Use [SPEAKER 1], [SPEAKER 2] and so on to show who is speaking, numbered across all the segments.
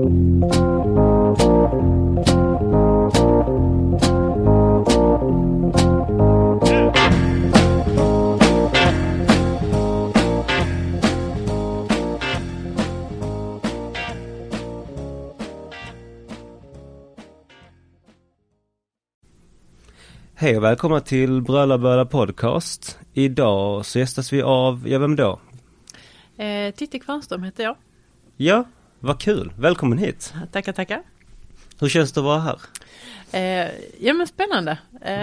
[SPEAKER 1] Hej och välkomna till Bröla Böla Podcast. Idag så gästas vi av, ja vem då?
[SPEAKER 2] Eh, Titti Kvarnström heter jag.
[SPEAKER 1] Ja, vad kul. Välkommen hit.
[SPEAKER 2] Tackar, tackar.
[SPEAKER 1] Hur känns det att vara här?
[SPEAKER 2] Eh, ja men spännande. Eh,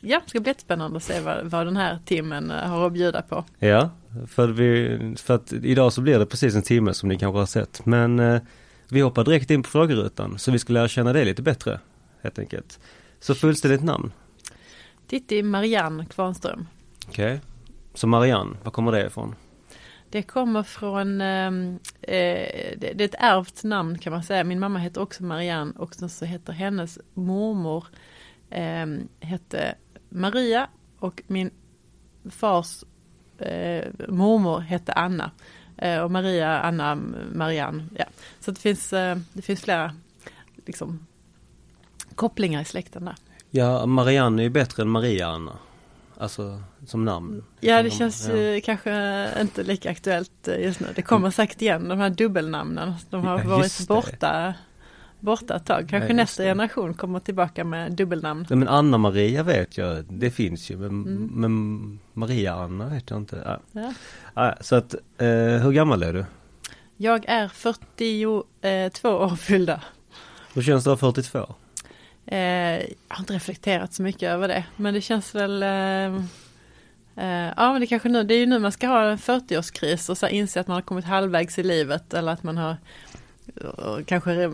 [SPEAKER 2] ja, det ska bli jättespännande att se vad, vad den här timmen eh, har att bjuda på.
[SPEAKER 1] Ja, för, vi, för att idag så blir det precis en timme som ni kanske har sett. Men eh, vi hoppar direkt in på frågerutan så vi ska lära känna dig lite bättre. Helt enkelt. Så fullständigt namn.
[SPEAKER 2] Titti Marianne Kvarnström.
[SPEAKER 1] Okej. Så Marianne, var kommer det ifrån?
[SPEAKER 2] Det kommer från, ehm, eh, det, det är ett ärvt namn kan man säga. Min mamma heter också Marianne och så heter hennes mormor eh, hette Maria och min fars eh, mormor hette Anna. Eh, och Maria, Anna, Marianne. Ja. Så det finns, eh, det finns flera liksom, kopplingar i släkten där.
[SPEAKER 1] Ja, Marianne är ju bättre än Maria-Anna. Alltså som namn.
[SPEAKER 2] Ja det känns
[SPEAKER 1] ja.
[SPEAKER 2] eh, kanske inte lika aktuellt eh, just nu. Det kommer säkert igen de här dubbelnamnen. De har
[SPEAKER 1] Ja,
[SPEAKER 2] varit borta, borta ett tag. Kanske
[SPEAKER 1] Ja,
[SPEAKER 2] nästa
[SPEAKER 1] det.
[SPEAKER 2] generation kommer tillbaka med dubbelnamn.
[SPEAKER 1] Ja, men Anna-Maria vet jag, det finns ju men,
[SPEAKER 2] Mm.
[SPEAKER 1] men Maria-Anna vet jag inte. Så att, eh, hur gammal är du?
[SPEAKER 2] Jag är 42 år fyllda.
[SPEAKER 1] Hur känns det att vara 42?
[SPEAKER 2] Eh, jag har inte reflekterat så mycket över det. Men det känns väl eh, eh, Ja men det kanske nu, det är ju nu man ska ha en 40-årskris och så inse att man har kommit halvvägs i livet eller att man har kanske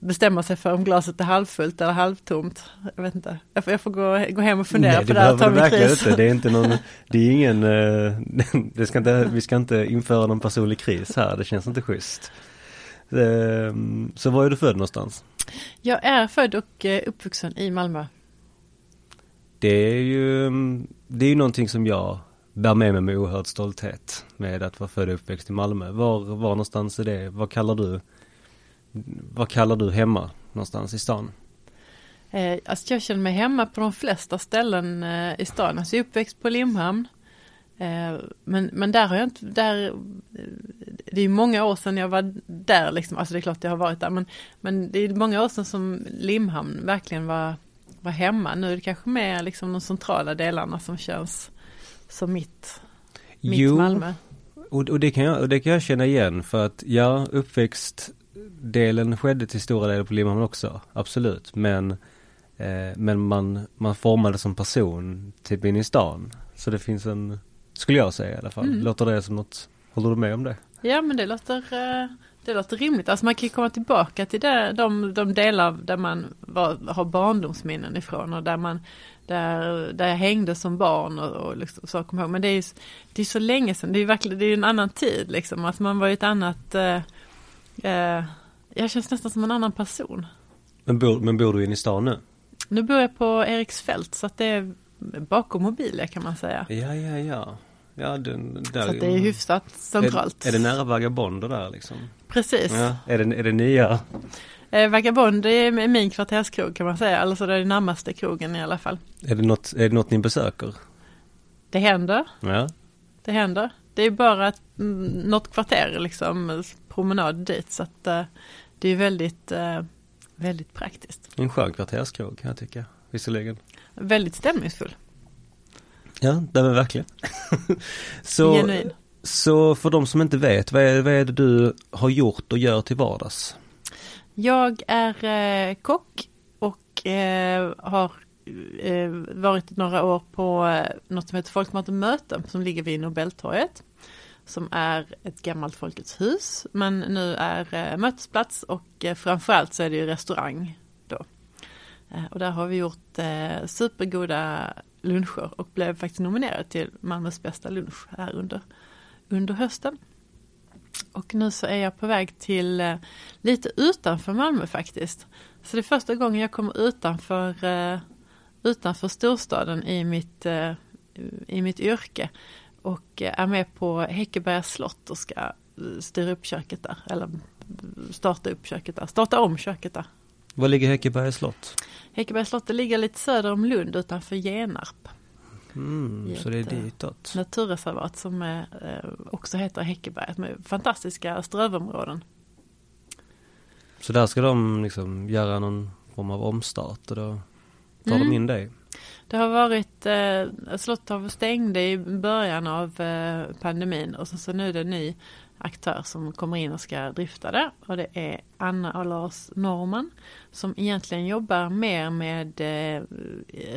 [SPEAKER 2] bestämma sig för om glaset är halvfullt eller halvtomt. Jag vet inte. Jag får, jag får gå, gå hem och fundera
[SPEAKER 1] Nej,
[SPEAKER 2] på det här och ta min kris.
[SPEAKER 1] inte. Det är inte någon, det är ingen, eh, det ska inte, vi ska inte införa någon personlig kris här. Det känns inte schysst. Eh, så var är du född någonstans?
[SPEAKER 2] Jag är född och eh, uppvuxen i Malmö.
[SPEAKER 1] Det är ju, det är ju någonting som jag bär med mig med oerhörd stolthet med att vara född och uppväxt i Malmö. Var, var någonstans är det? Vad kallar du, vad kallar du hemma någonstans i stan?
[SPEAKER 2] Eh, alltså jag känner mig hemma på de flesta ställen eh, i stan. Alltså jag är uppväxt på Limhamn. Eh, men, men där har jag inte, där, det är många år sedan jag var där liksom, alltså det är klart jag har varit där, men, men det är många år sedan som Limhamn verkligen var, var hemma. Nu är det kanske mer liksom de centrala delarna som känns som mitt, mitt Malmö.
[SPEAKER 1] Och, och, det kan jag, och det kan jag känna igen för att ja, uppväxtdelen skedde till stora delar på Limhamn också, absolut. Men, eh, men man, man formades som person typ in i stan. Så det finns en, skulle jag säga i alla fall.
[SPEAKER 2] Mm.
[SPEAKER 1] Låter det som något, håller du med om det?
[SPEAKER 2] Ja men det låter, eh, det låter rimligt. Alltså man kan ju komma tillbaka till det, de, de delar där man var, har barndomsminnen ifrån och där man där, där jag hängde som barn och, och liksom, så kommer ihåg. Men det är ju det är så länge sedan, det är ju verkligen, det är en annan tid liksom. Alltså man var ju ett annat, eh, eh, jag känns nästan som en annan person.
[SPEAKER 1] Men bor, men bor du inne i stan nu?
[SPEAKER 2] Nu bor jag på Eriksfält så att det är bakom Mobilia kan man säga.
[SPEAKER 1] Ja, ja, ja. Ja, den, där,
[SPEAKER 2] Så det är hyfsat centralt.
[SPEAKER 1] Är, är det nära Vagabonder där liksom?
[SPEAKER 2] Precis.
[SPEAKER 1] Ja, är det, är det nya?
[SPEAKER 2] Eh, Vagabond är min kvarterskrog kan man säga, alltså det är den närmaste krogen i alla fall.
[SPEAKER 1] Är det något, är det något ni besöker?
[SPEAKER 2] Det händer,
[SPEAKER 1] Ja.
[SPEAKER 2] det händer. Det är bara ett, mm, något kvarter liksom, promenad dit så att eh, det är väldigt, eh, väldigt praktiskt.
[SPEAKER 1] En skön kvarterskrog kan jag tycka, visserligen.
[SPEAKER 2] Väldigt stämningsfull,
[SPEAKER 1] Ja, det är verkligen. så,
[SPEAKER 2] genuin.
[SPEAKER 1] så för de som inte vet, vad är, vad är det du har gjort och gör till vardags?
[SPEAKER 2] Jag är eh, kock och eh, har eh, varit några år på eh, något som heter Folkmat och möte som ligger vid Nobeltorget. Som är ett gammalt Folkets hus men nu är eh, mötesplats och eh, framförallt så är det ju restaurang då. Eh, och där har vi gjort eh, supergoda luncher och blev faktiskt nominerad till Malmös bästa lunch här under, under hösten. Och nu så är jag på väg till eh, lite utanför Malmö faktiskt. Så det är första gången jag kommer utanför, eh, utanför storstaden i mitt, eh, i mitt yrke. Och eh, är med på Häckeberga slott och ska eh, styra upp köket där. Eller eh, starta upp köket där. Starta om köket där.
[SPEAKER 1] Var ligger Häckebergs slott?
[SPEAKER 2] Häckebergs slott det ligger lite söder om Lund utanför Genarp.
[SPEAKER 1] Mm, så det är ditåt.
[SPEAKER 2] Naturreservat som är, eh, också heter Häckeberget med fantastiska strövområden.
[SPEAKER 1] Så där ska de liksom göra någon form av omstart och då tar
[SPEAKER 2] Mm.
[SPEAKER 1] de in dig.
[SPEAKER 2] Det har varit, eh, slottet har stängde i början av eh, pandemin och så, så nu är det ny aktör som kommer in och ska drifta det och det är Anna och Lars Norman som egentligen jobbar mer med eh,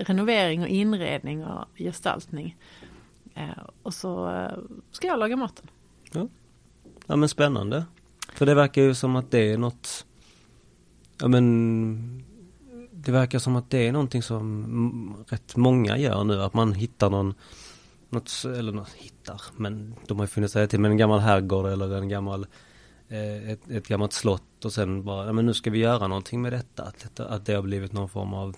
[SPEAKER 2] renovering och inredning och gestaltning. Eh, och så eh, ska jag laga maten.
[SPEAKER 1] Ja men spännande. För det verkar ju som att det är något, ja men det verkar som att det är någonting som rätt många gör nu, att man hittar någon, något, eller något, hittar, men de har ju funnits där till, men en gammal herrgård eller en gammal, eh, ett, ett gammalt slott och sen bara, ja men nu ska vi göra någonting med detta, att, detta- att det har blivit någon form av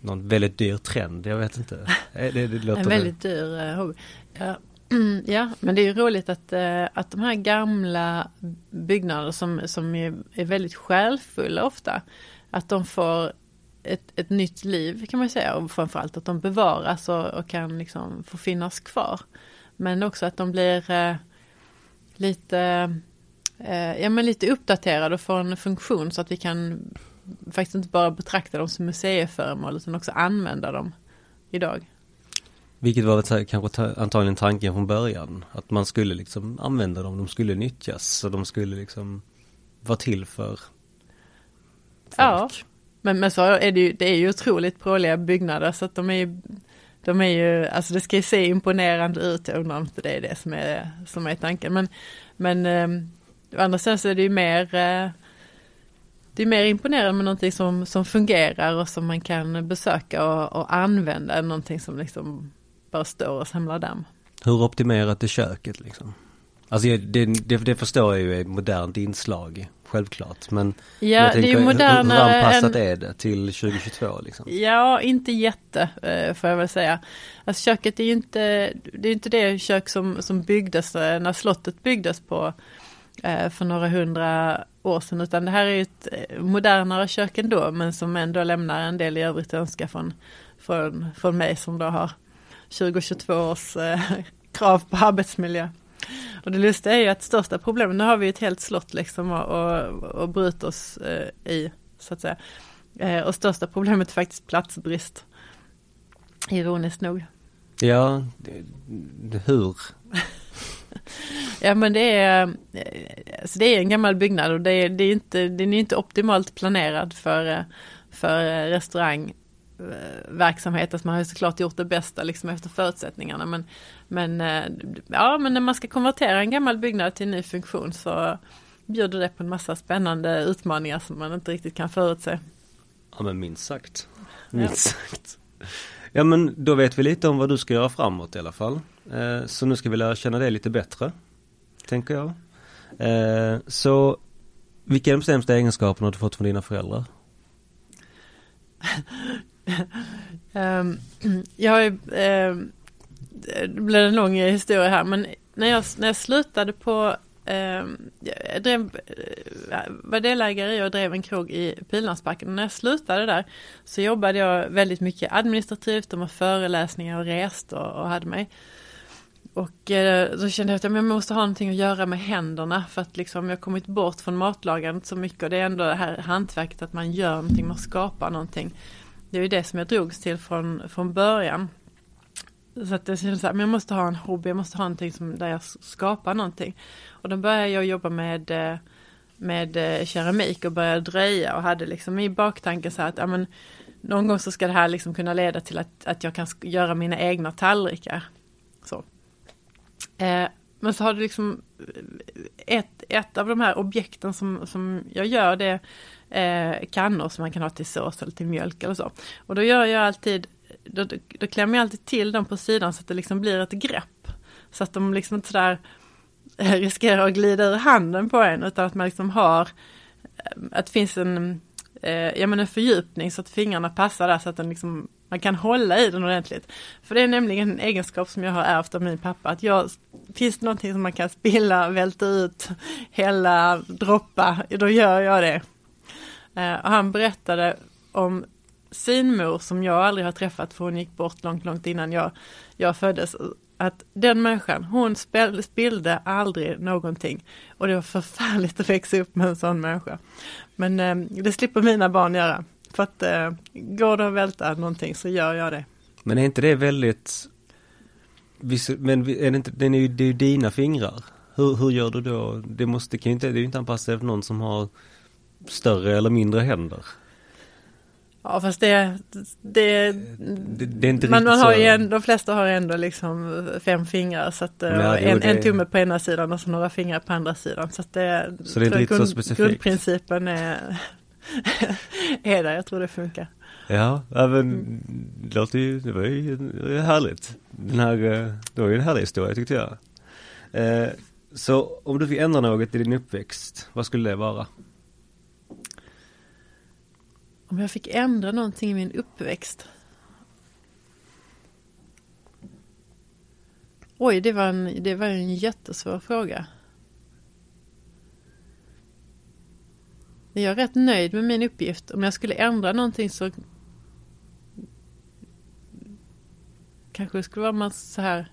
[SPEAKER 1] någon väldigt dyr trend, jag vet inte. Eh, Det, det låter
[SPEAKER 2] En väldigt dyr eh, hobby. Ja. ja, men det är ju roligt att, eh, att de här gamla byggnaderna som, som är, är väldigt själfulla ofta, att de får ett, ett nytt liv kan man säga och framförallt att de bevaras och, och kan liksom få finnas kvar. Men också att de blir eh, lite, eh, ja, men lite uppdaterade och får en funktion så att vi kan faktiskt inte bara betrakta dem som museiföremål utan också använda dem idag.
[SPEAKER 1] Vilket var väl kanske ta, antagligen tanken från början. Att man skulle liksom använda dem, de skulle nyttjas. Så de skulle liksom vara till för folk.
[SPEAKER 2] Ja. Men, men så är det ju, det är ju otroligt pråliga byggnader så att de är ju, de är ju, alltså det ska ju se imponerande ut, jag undrar om inte det är det som är, som är tanken. Men, men eh, å andra sidan så är det ju mer, eh, det är mer imponerande med någonting som, som fungerar och som man kan besöka och, och använda än någonting som liksom bara står och samlar damm.
[SPEAKER 1] Hur optimerat är köket liksom? Alltså det, det, det förstår jag ju är ett modernt inslag, självklart. Men
[SPEAKER 2] Ja,
[SPEAKER 1] jag
[SPEAKER 2] det är ju
[SPEAKER 1] hur, hur
[SPEAKER 2] modernare
[SPEAKER 1] anpassat
[SPEAKER 2] än,
[SPEAKER 1] är det till 2022 liksom?
[SPEAKER 2] Ja, inte jätte eh, får jag väl säga. Alltså köket är ju inte, det är inte det kök som, som byggdes eh, när slottet byggdes på eh, för några hundra år sedan, utan det här är ju ett modernare kök ändå, men som ändå lämnar en del i övrigt önska från, från, från mig som då har 2022 års krav på arbetsmiljö. Och det lustiga är ju att största problemet, nu har vi ett helt slott liksom och, och, och bryta oss eh, i, så att säga. Eh, och största problemet är faktiskt platsbrist. Ironiskt nog.
[SPEAKER 1] Ja, hur?
[SPEAKER 2] Ja men det är, alltså det är en gammal byggnad och det är, det är inte, den är inte optimalt planerad för, eh, för eh, restaurangverksamhet. Alltså man har såklart gjort det bästa liksom efter förutsättningarna. Men, men, eh, ja, men när man ska konvertera en gammal byggnad till en ny funktion så bjuder det på en massa spännande utmaningar som man inte riktigt kan förutse.
[SPEAKER 1] Ja men minst sagt. Minst sagt. Ja men då vet vi lite om vad du ska göra framåt i alla fall. Eh, så nu ska vi lära känna dig lite bättre. Tänker jag. Eh, så vilka är de sämsta egenskaperna du fått från dina föräldrar?
[SPEAKER 2] Ehm, jag har ju, ehm, det blir en lång historia här, men när jag, när jag slutade på, ehm, jag drev, eh, var delägare i och drev en krog i Pildammsbacken. När jag slutade där så jobbade jag väldigt mycket administrativt de var föreläsningar och reste och, och hade mig. Och eh, då kände jag att jag måste ha någonting att göra med händerna för att liksom jag kommit bort från matlagandet så mycket och det är ändå det här hantverket att man gör någonting, man skapar någonting. Det är ju det som jag drogs till från, från början. Så att jag kände så här, men jag måste ha en hobby, jag måste ha någonting som, där jag skapar någonting. Och då började jag jobba med, eh, med eh, keramik och började dröja och hade liksom i baktanken så här att ja, men, någon gång så ska det här liksom kunna leda till att, att jag kan göra mina egna tallrikar. Så. Eh, men så har det liksom ett, ett av de här objekten som, som jag gör det eh, kannor som man kan ha till sås eller till mjölk eller så. Och då gör jag alltid, då, då klämmer jag alltid till dem på sidan så att det liksom blir ett grepp. Så att de liksom inte sådär eh, riskerar att glida ur handen på en utan att man liksom har, eh, att det finns en, eh, ja men en fördjupning så att fingrarna passar där så att den liksom, man kan hålla i den ordentligt. För det är nämligen en egenskap som jag har ärvt av min pappa, att jag, finns det någonting som man kan spilla, välta ut, hälla, droppa, då gör jag det. Eh, och han berättade om sin mor som jag aldrig har träffat för hon gick bort långt, långt innan jag, jag föddes. Att den människan, hon spillde aldrig någonting. Och det var förfärligt att växa upp med en sån människa. Men eh, det slipper mina barn göra. För att eh, går det att välta någonting så gör jag det.
[SPEAKER 1] Men är inte det väldigt, men är det inte, det är ju, det är ju dina fingrar. Hur, hur gör du då? Det måste, kan ju inte, det är ju inte anpassat efter någon som har större eller mindre händer.
[SPEAKER 2] Ja fast det, det, det, det är inte man, man har ju en, de flesta har ändå liksom fem fingrar så att ja, en, en tumme på ena sidan och så några fingrar på andra sidan. Så att det,
[SPEAKER 1] så det är inte grund, så specifikt?
[SPEAKER 2] Grundprincipen är, där, jag tror det funkar.
[SPEAKER 1] Ja, men det låter ju, det var ju härligt. Den här, eh, det var ju en härlig historia tyckte jag. Eh, så om du fick ändra något i din uppväxt, vad skulle det vara?
[SPEAKER 2] Om jag fick ändra någonting i min uppväxt? Oj, det var en, det var en jättesvår fråga. Jag är rätt nöjd med min uppgift. Om jag skulle ändra någonting så kanske det skulle vara man så här.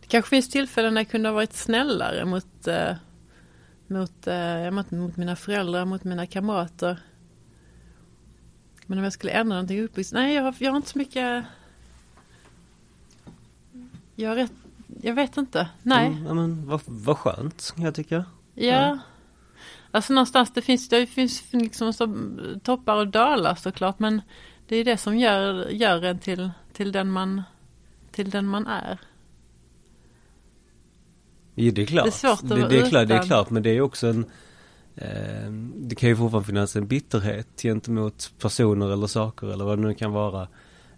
[SPEAKER 2] Det kanske finns tillfällen när jag kunde ha varit snällare mot eh, mot, eh, mot, mot mina föräldrar, mot mina kamrater. Men om jag skulle ändra någonting uppväxt, nej jag har, jag har inte så mycket Jag har rätt, jag vet inte, nej.
[SPEAKER 1] Mm, ja, men vad, vad skönt, jag tycker.
[SPEAKER 2] Ja. ja. Alltså någonstans, det finns, det finns liksom så toppar och dalar såklart, men det är det som gör, gör en till, till den man, till den man är.
[SPEAKER 1] Jo det är klart. Det är svårt att det, det, är klart, det är klart men det är också en eh, Det kan ju fortfarande finnas en bitterhet gentemot personer eller saker eller vad det nu kan vara.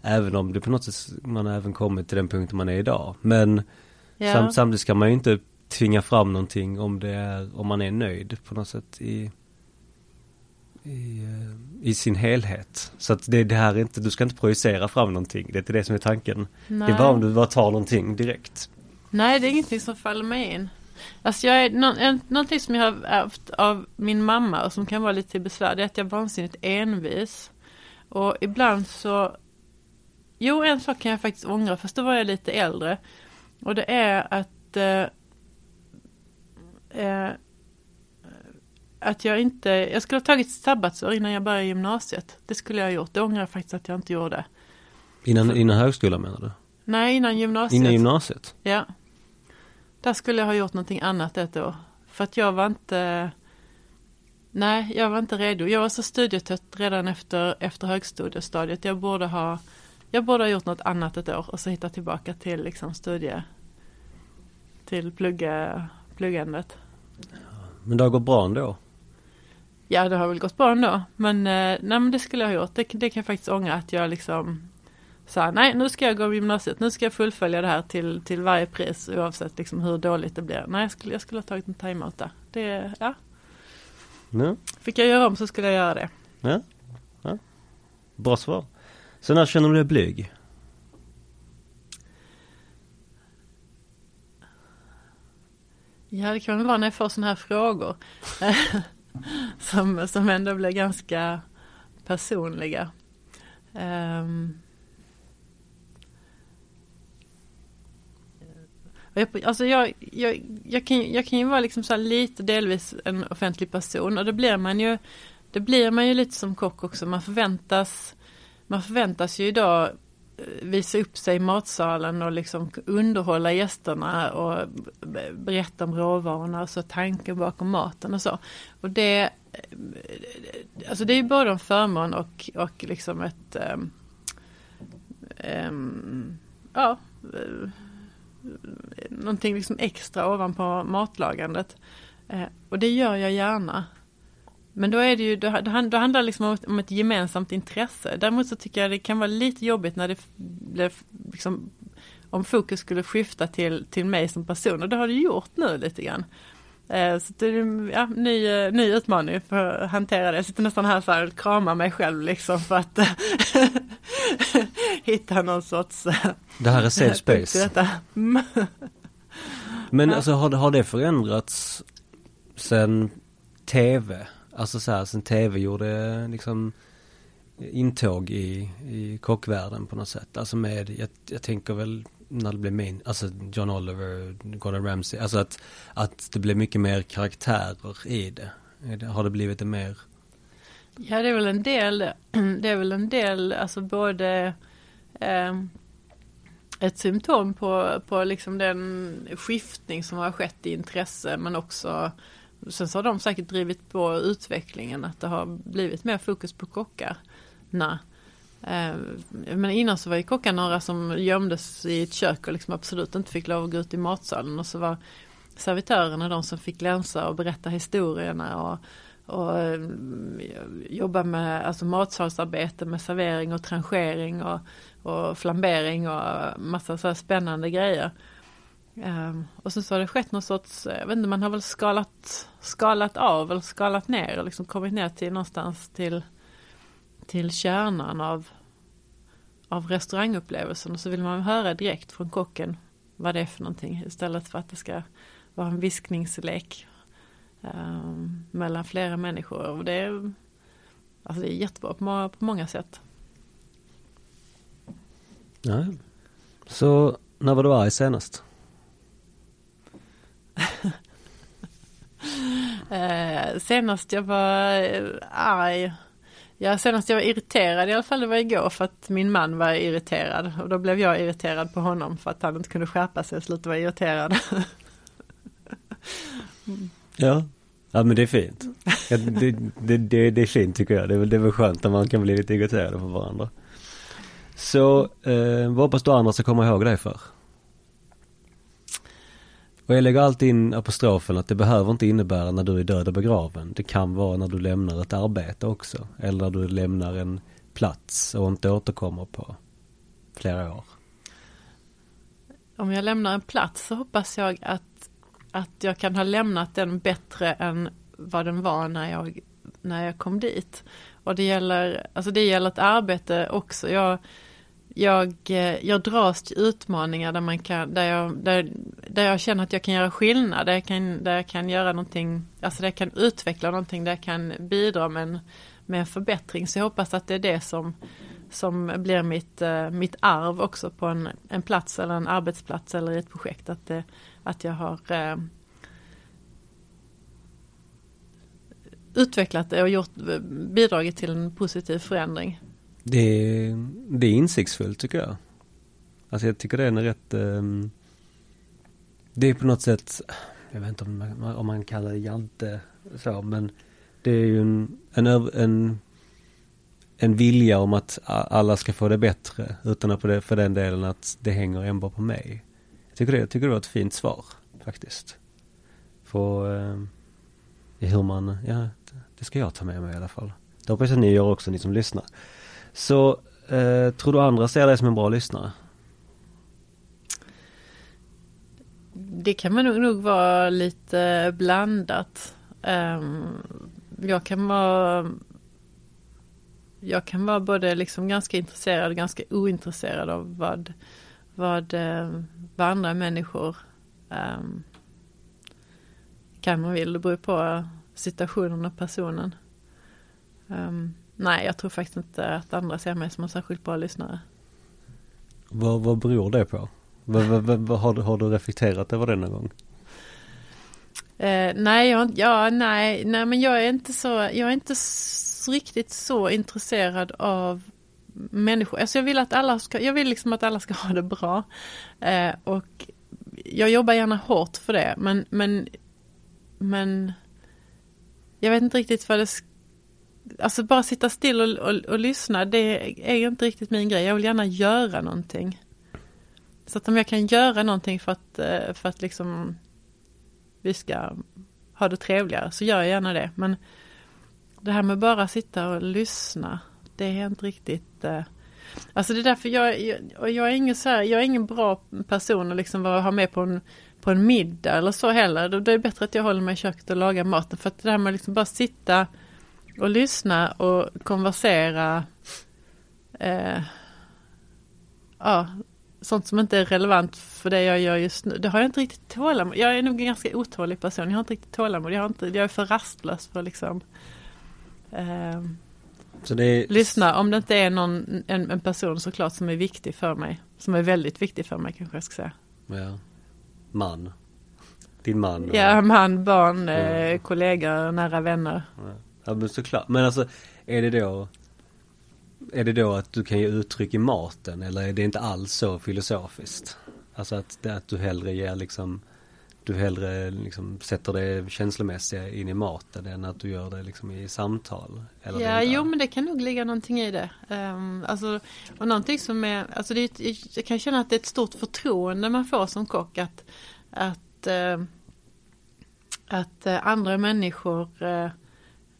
[SPEAKER 1] Även om det på något sätt man även kommit till den punkten man är idag. Men ja. sam, samtidigt ska man ju inte tvinga fram någonting om det är, om man är nöjd på något sätt i i, eh, i sin helhet. Så att det, det här är inte, du ska inte projicera fram någonting. Det är inte det som är tanken. Nej. Det är bara om du bara tar någonting direkt.
[SPEAKER 2] Nej, det är ingenting som faller mig in. Alltså jag är, nå, någonting som jag har ärvt av min mamma och som kan vara lite besvär, det är att jag är vansinnigt envis. Och ibland så, jo en sak kan jag faktiskt ångra, fast då var jag lite äldre. Och det är att eh, eh, att jag inte, jag skulle ha tagit sabbatsår innan jag började gymnasiet. Det skulle jag ha gjort, det ångrar jag faktiskt att jag inte gjorde.
[SPEAKER 1] Innan, innan högskolan menar du?
[SPEAKER 2] Nej, innan gymnasiet.
[SPEAKER 1] Innan gymnasiet?
[SPEAKER 2] Ja. Där skulle jag ha gjort någonting annat ett år. För att jag var inte Nej, jag var inte redo. Jag var så studietrött redan efter, efter högstadiestadiet. Jag borde ha jag borde ha gjort något annat ett år och så hitta tillbaka till liksom studie till plugga, pluggandet.
[SPEAKER 1] Men det har gått bra ändå?
[SPEAKER 2] Ja, det har väl gått bra ändå. Men, eh, nej, men det skulle jag ha gjort. Det, det kan jag faktiskt ångra att jag liksom sa nej nu ska jag gå gymnasiet, nu ska jag fullfölja det här till, till varje pris oavsett liksom hur dåligt det blir. Nej jag skulle, jag skulle ha tagit en timeout där. Det, ja. ja. Fick jag göra om så skulle jag göra det.
[SPEAKER 1] Ja. ja. Bra svar. Så när känner du dig blyg?
[SPEAKER 2] Ja det kan väl vara när jag får sådana här frågor. som, som ändå blir ganska personliga. Um, Jag, alltså jag, jag, jag, kan, jag kan ju vara liksom så lite delvis en offentlig person och det blir man ju Det blir man ju lite som kock också. Man förväntas Man förväntas ju idag visa upp sig i matsalen och liksom underhålla gästerna och berätta om råvarorna och så tanken bakom maten och så. Och det Alltså det är ju både en förmån och, och liksom ett um, um, Ja eh, någonting liksom extra ovanpå matlagandet. Eh, och det gör jag gärna. Men då är det ju, då, då handlar det liksom om ett, gemensamt intresse. Däremot så tycker jag det kan vara lite jobbigt när det blir liksom, om fokus skulle skifta till, till mig som person och det har det gjort nu lite grann. Eh, så det är ja, ny, eh, ny utmaning för att hantera det. Jag sitter nästan här så här och kramar mig själv liksom för att hitta någon sorts...
[SPEAKER 1] Det här är safe space. Men alltså har det, har det förändrats sen tv? Alltså så här, sen tv gjorde liksom intåg i, i kockvärlden på något sätt. Alltså med, jag, jag tänker väl när det blev min, alltså John Oliver, Gordon Ramsay, alltså att, att det blev mycket mer karaktärer i det. Har det blivit det mer?
[SPEAKER 2] Ja det är väl en del, det är väl en del, alltså både eh, ett symptom på, på liksom den skiftning som har skett i intresse men också Sen så har de säkert drivit på utvecklingen att det har blivit mer fokus på kockarna. Eh, men innan så var ju kockar några som gömdes i ett kök och liksom absolut inte fick lov att gå ut i matsalen och så var servitörerna de som fick länsa och berätta historierna och, och eh, jobba med alltså matsalsarbete med servering och tranchering och, och flambering och massa så här spännande grejer. Um, och sen så har det skett någon sorts, eh, jag vet inte, man har väl skalat, skalat av eller skalat ner och liksom kommit ner till någonstans till till kärnan av, av restaurangupplevelsen och så vill man höra direkt från kocken vad det är för någonting istället för att det ska vara en viskningslek um, mellan flera människor. Och det, är, alltså det är jättebra på många, på många sätt.
[SPEAKER 1] Ja. Så när var du arg senast?
[SPEAKER 2] Eh, senast jag var eh, arg Ja, senast jag var irriterad i alla fall det var igår för att min man var irriterad och då blev jag irriterad på honom för att han inte kunde skärpa sig och sluta vara irriterad.
[SPEAKER 1] ja, ja men det är fint. Ja, det, det, det, det, är fint tycker jag. Det är, väl, det är väl skönt när man kan bli lite irriterad på varandra. Så eh, vad hoppas du andra ska komma ihåg dig för? Och jag lägger alltid in apostrofen att det behöver inte innebära när du är död och begraven. Det kan vara när du lämnar ett arbete också. Eller när du lämnar en plats och inte återkommer på flera år.
[SPEAKER 2] Om jag lämnar en plats så hoppas jag att, att jag kan ha lämnat den bättre än vad den var när jag, när jag kom dit. Och det gäller, alltså det gäller ett arbete också. Jag, jag, eh, jag dras till utmaningar där, man kan, där, jag, där, där jag känner att jag kan göra skillnad, där jag kan, där jag kan göra någonting, alltså där jag kan utveckla någonting, där jag kan bidra med en, med en förbättring. Så jag hoppas att det är det som, som blir mitt, eh, mitt arv också på en, en plats eller en arbetsplats eller i ett projekt. Att, det, att jag har eh, utvecklat det och gjort, eh, bidragit till en positiv förändring.
[SPEAKER 1] Det är, det är insiktsfullt tycker jag. Alltså jag tycker det är en rätt um, Det är på något sätt Jag vet inte om man, om man kallar det jante så men Det är ju en, en, en en vilja om att alla ska få det bättre utan att på det, för den delen att det hänger enbart på mig. Jag tycker det, jag tycker det var ett fint svar faktiskt. För eh, hur man, ja det ska jag ta med mig i alla fall. Det hoppas jag ni gör också, ni som lyssnar. Så eh, tror du andra ser dig som en bra lyssnare?
[SPEAKER 2] Det kan man nog, nog vara lite blandat. Um, jag kan vara jag kan vara både liksom ganska intresserad och ganska ointresserad av vad, vad, eh, vad andra människor um, kan och vill. Det beror på situationen och personen. Um, Nej, jag tror faktiskt inte att andra ser mig som en särskilt bra lyssnare.
[SPEAKER 1] Vad, vad beror det på? Vad, vad, vad, har, du, har du reflekterat över det någon gång?
[SPEAKER 2] Eh, nej, jag, ja, nej, nej, men jag är inte så, jag är inte så, riktigt så intresserad av människor. Alltså jag vill att alla ska, jag vill liksom att alla ska ha det bra. Eh, och jag jobbar gärna hårt för det, men, men, men jag vet inte riktigt vad det ska alltså bara sitta still och, och, och, lyssna, det är ju inte riktigt min grej. Jag vill gärna göra någonting. Så att om jag kan göra någonting för att, eh, för att liksom vi ska ha det trevligare så gör jag gärna det. Men det här med bara sitta och lyssna, det är inte riktigt eh, Alltså det är därför jag, jag, jag är ingen så här, jag är ingen bra person att liksom ha med på en på en middag eller så heller. Då, är det bättre att jag håller mig i köket och lagar maten. För att det här med liksom bara sitta och lyssna och konversera. Eh, ja, sånt som inte är relevant för det jag gör just nu. Det har jag inte riktigt tålamod. Jag är nog en ganska otålig person. Jag har inte riktigt tålamod. Jag, har inte, jag är för rastlös för liksom eh, är... lyssna. Om det inte är någon, en, en, person såklart som är viktig för mig. Som är väldigt viktig för mig kanske jag ska säga.
[SPEAKER 1] Ja. Man. Din man.
[SPEAKER 2] Ja, man, barn, mm. kollegor, nära vänner.
[SPEAKER 1] Ja. Ja men såklart. Men alltså är det då är det då att du kan ge uttryck i maten eller är det inte alls så filosofiskt? Alltså att, att du hellre ger liksom du hellre liksom sätter det känslomässiga in i maten än att du gör det liksom i samtal?
[SPEAKER 2] Eller ja, jo men det kan nog ligga någonting i det. Um, alltså, och någonting som är, alltså det är, jag kan känna att det är ett stort förtroende man får som kock att, att, uh, att uh, andra människor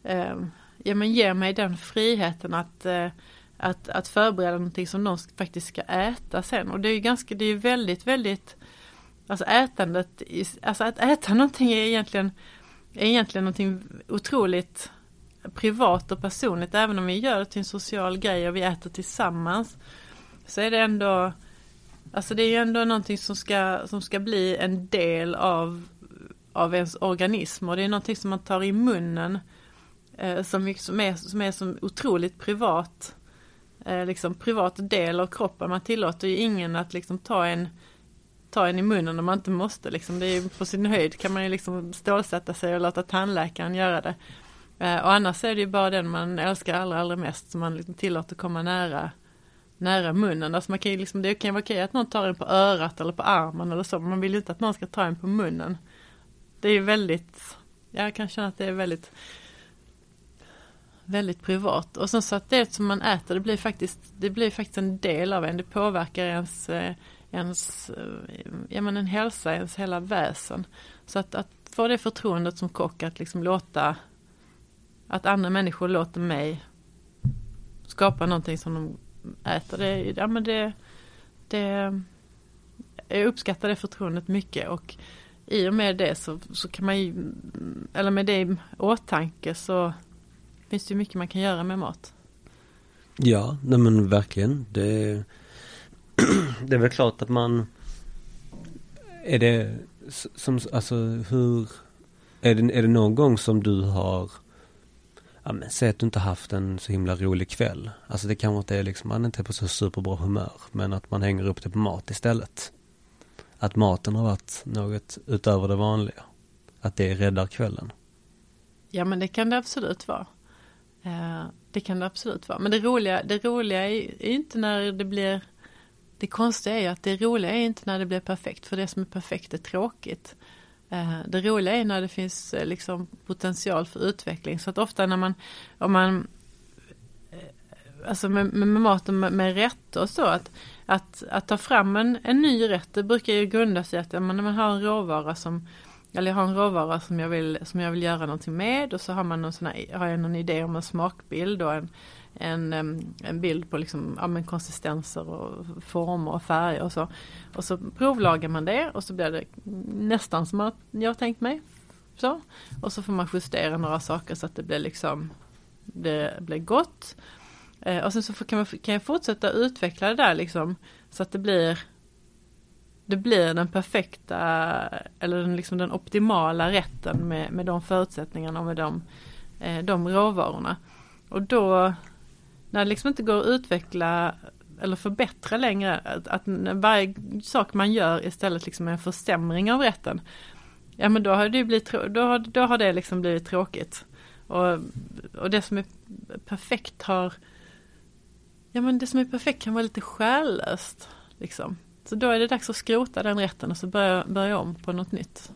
[SPEAKER 2] eh, ja, men ge mig den friheten att eh, att, att förbereda någonting som de faktiskt ska äta sen. Och det är ju ganska, det är väldigt, väldigt, alltså ätandet, alltså att äta någonting är egentligen, är egentligen någonting otroligt privat och personligt. Även om vi gör det till en social grej och vi äter tillsammans. Så är det ändå, alltså det är ju ändå någonting som ska, som ska bli en del av, av ens organism. Och det är någonting som man tar i munnen. Eh, som, som, är, som är som otroligt privat eh, liksom privat del av kroppen. Man tillåter ju ingen att liksom ta en ta en i munnen om man inte måste. Liksom. Det är ju på sin höjd kan man ju liksom stålsätta sig och låta tandläkaren göra det. Eh, och annars är det ju bara den man älskar allra, allra mest som man liksom tillåter komma nära nära munnen. Alltså man kan ju liksom, det kan ju vara okej att någon tar en på örat eller på armen eller så. Men man vill ju inte att någon ska ta en på munnen. Det är ju väldigt, jag kan känna att det är väldigt väldigt privat. Och sen så att det som man äter, det blir faktiskt, det blir faktiskt en del av en. Det påverkar ens, eh, ens eh, ja men en hälsa, ens hela väsen. Så att, att få det förtroendet som kock att liksom låta, att andra människor låter mig skapa någonting som de äter. Det, ja men det, det, jag uppskattar det förtroendet mycket och i och med det så, så kan man ju, eller med det i åtanke så finns det mycket man kan göra med mat.
[SPEAKER 1] Ja, nej men verkligen. Det, det är väl klart att man Är det som, alltså hur är det, är det någon gång som du har Ja men säg att du inte haft en så himla rolig kväll. Alltså det kanske inte är liksom, man är inte på så superbra humör. Men att man hänger upp det på mat istället. Att maten har varit något utöver det vanliga. Att det räddar kvällen.
[SPEAKER 2] Ja men det kan det absolut vara. Eh, det kan det absolut vara. Men det roliga, det roliga är inte när det blir Det konstiga är ju att det roliga är inte när det blir perfekt. För det som är perfekt är tråkigt. Eh, det roliga är när det finns eh, liksom potential för utveckling. Så att ofta när man Om man Alltså med, med, med maten med, med rätter och så att, att, att ta fram en, en ny rätt det brukar ju grunda sig att man, när man har en råvara som eller jag har en råvara som jag vill, som jag vill göra någonting med och så har man någon sån här, har jag någon idé om en smakbild och en, en, en bild på liksom, ja, men konsistenser och former och färger och så. Och så provlagar man det och så blir det nästan som jag har tänkt mig. Så. Och så får man justera några saker så att det blir liksom det blir gott. Eh, och sen så kan, man, kan jag fortsätta utveckla det där liksom så att det blir det blir den perfekta eller den, liksom den optimala rätten med, med de förutsättningarna och med de, eh, de råvarorna. Och då när det liksom inte går att utveckla eller förbättra längre, att, att varje sak man gör istället liksom är en försämring av rätten. Ja men då har det blivit, då har, då har det liksom blivit tråkigt. Och, och det som är perfekt har, ja men det som är perfekt kan vara lite själlöst. Liksom. Så då är det dags att skrota den rätten och så börja, börja om på något nytt.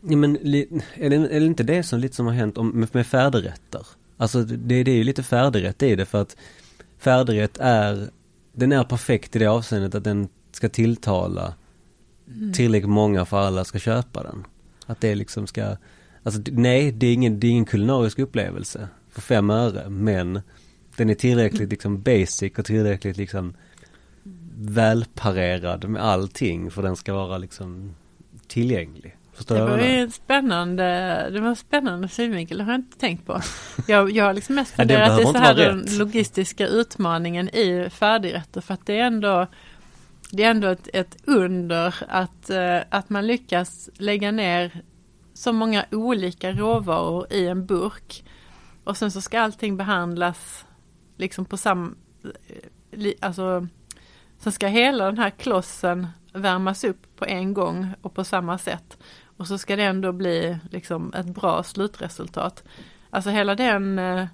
[SPEAKER 1] Ja men är det, är det inte det som lite som har hänt om, med, med färdigrätter? Alltså det, det är ju lite färdigrätt i det för att färdigrätt är, den är perfekt i det avseendet att den ska tilltala mm. tillräckligt många för alla ska köpa den. Att det liksom ska, alltså nej det är ingen, det är ingen kulinarisk upplevelse för fem öre men den är tillräckligt liksom basic och tillräckligt liksom välparerad med allting för den ska vara liksom tillgänglig. Förstår
[SPEAKER 2] Det var ju spännande, det var en spännande synvinkel, det har jag inte tänkt på. Jag, jag har liksom mest
[SPEAKER 1] Ja,
[SPEAKER 2] funderat, är
[SPEAKER 1] behöver
[SPEAKER 2] så här den
[SPEAKER 1] rätt.
[SPEAKER 2] logistiska utmaningen i färdigrätter för att det är ändå det är ändå ett, ett under att, eh, att man lyckas lägga ner så många olika råvaror i en burk och sen så ska allting behandlas liksom på samma, alltså sen ska hela den här klossen värmas upp på en gång och på samma sätt. Och så ska det ändå bli liksom ett bra slutresultat. Alltså hela den, eh,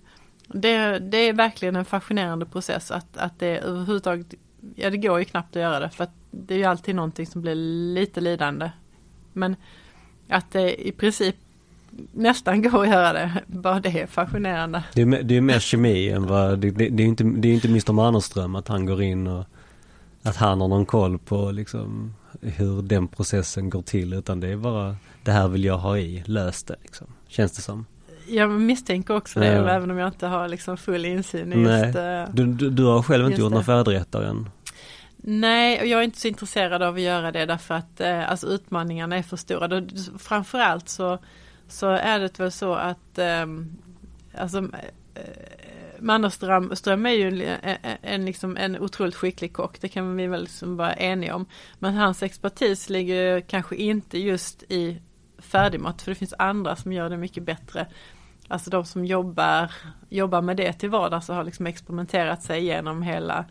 [SPEAKER 2] det, det är verkligen en fascinerande process att, att det överhuvudtaget, ja det går ju knappt att göra det för att det är ju alltid någonting som blir lite lidande. Men att det i princip nästan går att göra det, bara det är fascinerande.
[SPEAKER 1] Det är, det är mer kemi än vad, det, det, det är inte, det är inte Mr Mannerström att han går in och att han har någon koll på liksom hur den processen går till utan det är bara det här vill jag ha i, lös det liksom. Känns det som.
[SPEAKER 2] Jag misstänker också det,
[SPEAKER 1] Ja.
[SPEAKER 2] även om jag inte har liksom full insyn i
[SPEAKER 1] Nej.
[SPEAKER 2] just eh,
[SPEAKER 1] Du, du, du har själv inte gjort några färdigrätter än?
[SPEAKER 2] Nej, och jag är inte så intresserad av att göra det därför att eh, alltså utmaningarna är för stora. Framförallt så, så är det väl så att eh, alltså, eh, Mannerström Ström är ju en, en, en, liksom en otroligt skicklig kock, det kan vi väl liksom vara eniga om. Men hans expertis ligger kanske inte just i färdigmat, för det finns andra som gör det mycket bättre. Alltså de som jobbar, jobbar med det till vardags och har liksom experimenterat sig igenom hela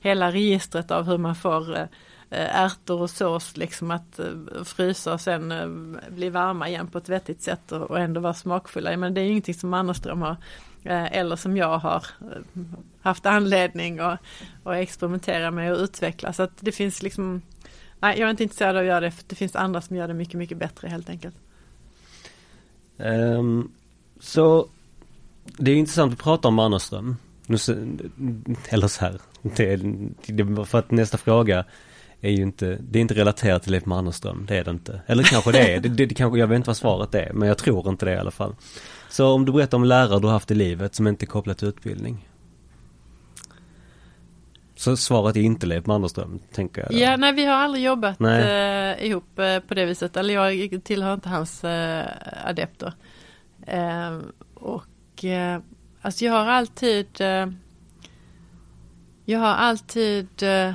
[SPEAKER 2] hela registret av hur man får eh, ärtor och sås liksom att eh, frysa och sen eh, bli varma igen på ett vettigt sätt och, ändå vara smakfulla. Men det är ju ingenting som Mannerström har Eh, eller som jag har eh, haft anledning att, att experimentera med och utveckla. Så att det finns liksom Nej, jag är inte intresserad av att göra det för det finns andra som gör det mycket, mycket bättre helt enkelt.
[SPEAKER 1] Um, så det är intressant att prata om Mannerström. Eller så här, det, det, för att nästa fråga är ju inte, det är inte relaterat till Leif Mannerström, det är det inte. Eller kanske det är, det, det, det kanske, jag vet inte vad svaret är, men jag tror inte det i alla fall. Så om du berättar om lärare du har haft i livet som inte är kopplat till utbildning. Så svaret är inte Leif Mannerström, tänker jag. då.
[SPEAKER 2] Ja, nej vi har aldrig jobbat eh, ihop eh, på det viset. Eller jag tillhör inte hans eh, adepter. Eh, och eh, alltså jag har alltid eh, Jag har alltid eh,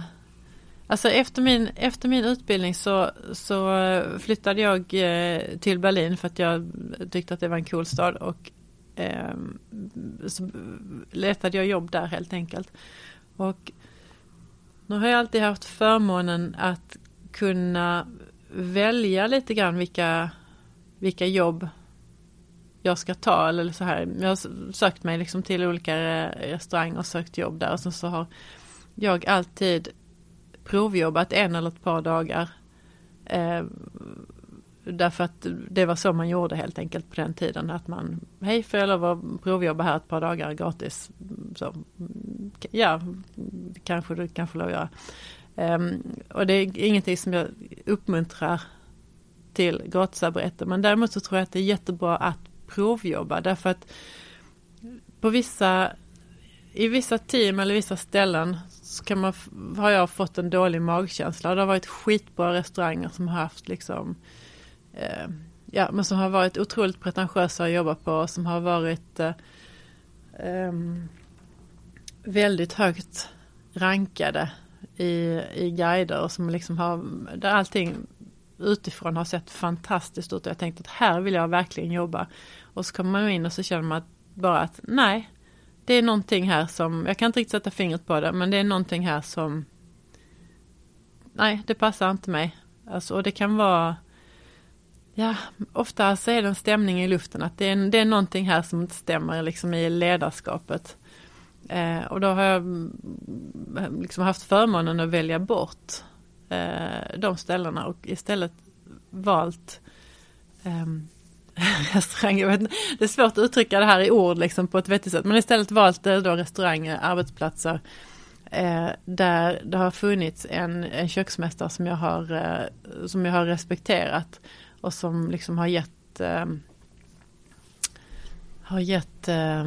[SPEAKER 2] Alltså efter min, efter min utbildning så, så eh, flyttade jag eh, till Berlin för att jag tyckte att det var en cool stad och eh, så letade jag jobb där helt enkelt. Och nu har jag alltid haft förmånen att kunna välja lite grann vilka, vilka jobb jag ska ta eller så här. Jag har sökt mig liksom till olika restauranger och sökt jobb där och sen så har jag alltid provjobbat en eller ett par dagar. Eh, därför att det var så man gjorde helt enkelt på den tiden. Att man, hej får jag lov att provjobba här ett par dagar gratis? Så, ja, kanske du kanske lov att göra. Um, och det är ingenting som jag uppmuntrar till gratisarbete. Men däremot så tror jag att det är jättebra att provjobba. Därför att på vissa, i vissa team eller vissa ställen så kan man, har jag fått en dålig magkänsla. Det har varit skitbra restauranger som har haft liksom eh, Ja men som har varit otroligt pretentiösa att jobba på. Som har varit eh, eh, väldigt högt rankade i, i guider och som liksom har, där allting utifrån har sett fantastiskt ut och jag tänkte att här vill jag verkligen jobba. Och så kommer man in och så känner man att, bara att nej, det är någonting här som, jag kan inte riktigt sätta fingret på det, men det är någonting här som nej, det passar inte mig. Alltså, och det kan vara Ja, ofta så är det en stämning i luften att det är, det är någonting här som inte stämmer liksom i ledarskapet. Eh, och då har jag mm, liksom haft förmånen att välja bort eh, de ställena och istället valt eh, restauranger. Jag vet inte, Det är svårt att uttrycka det här i ord liksom på ett vettigt sätt. Men istället valt eh, då restauranger, arbetsplatser eh, där det har funnits en, en köksmästare som jag har, eh, som jag har respekterat och som liksom har gett eh, har gett eh,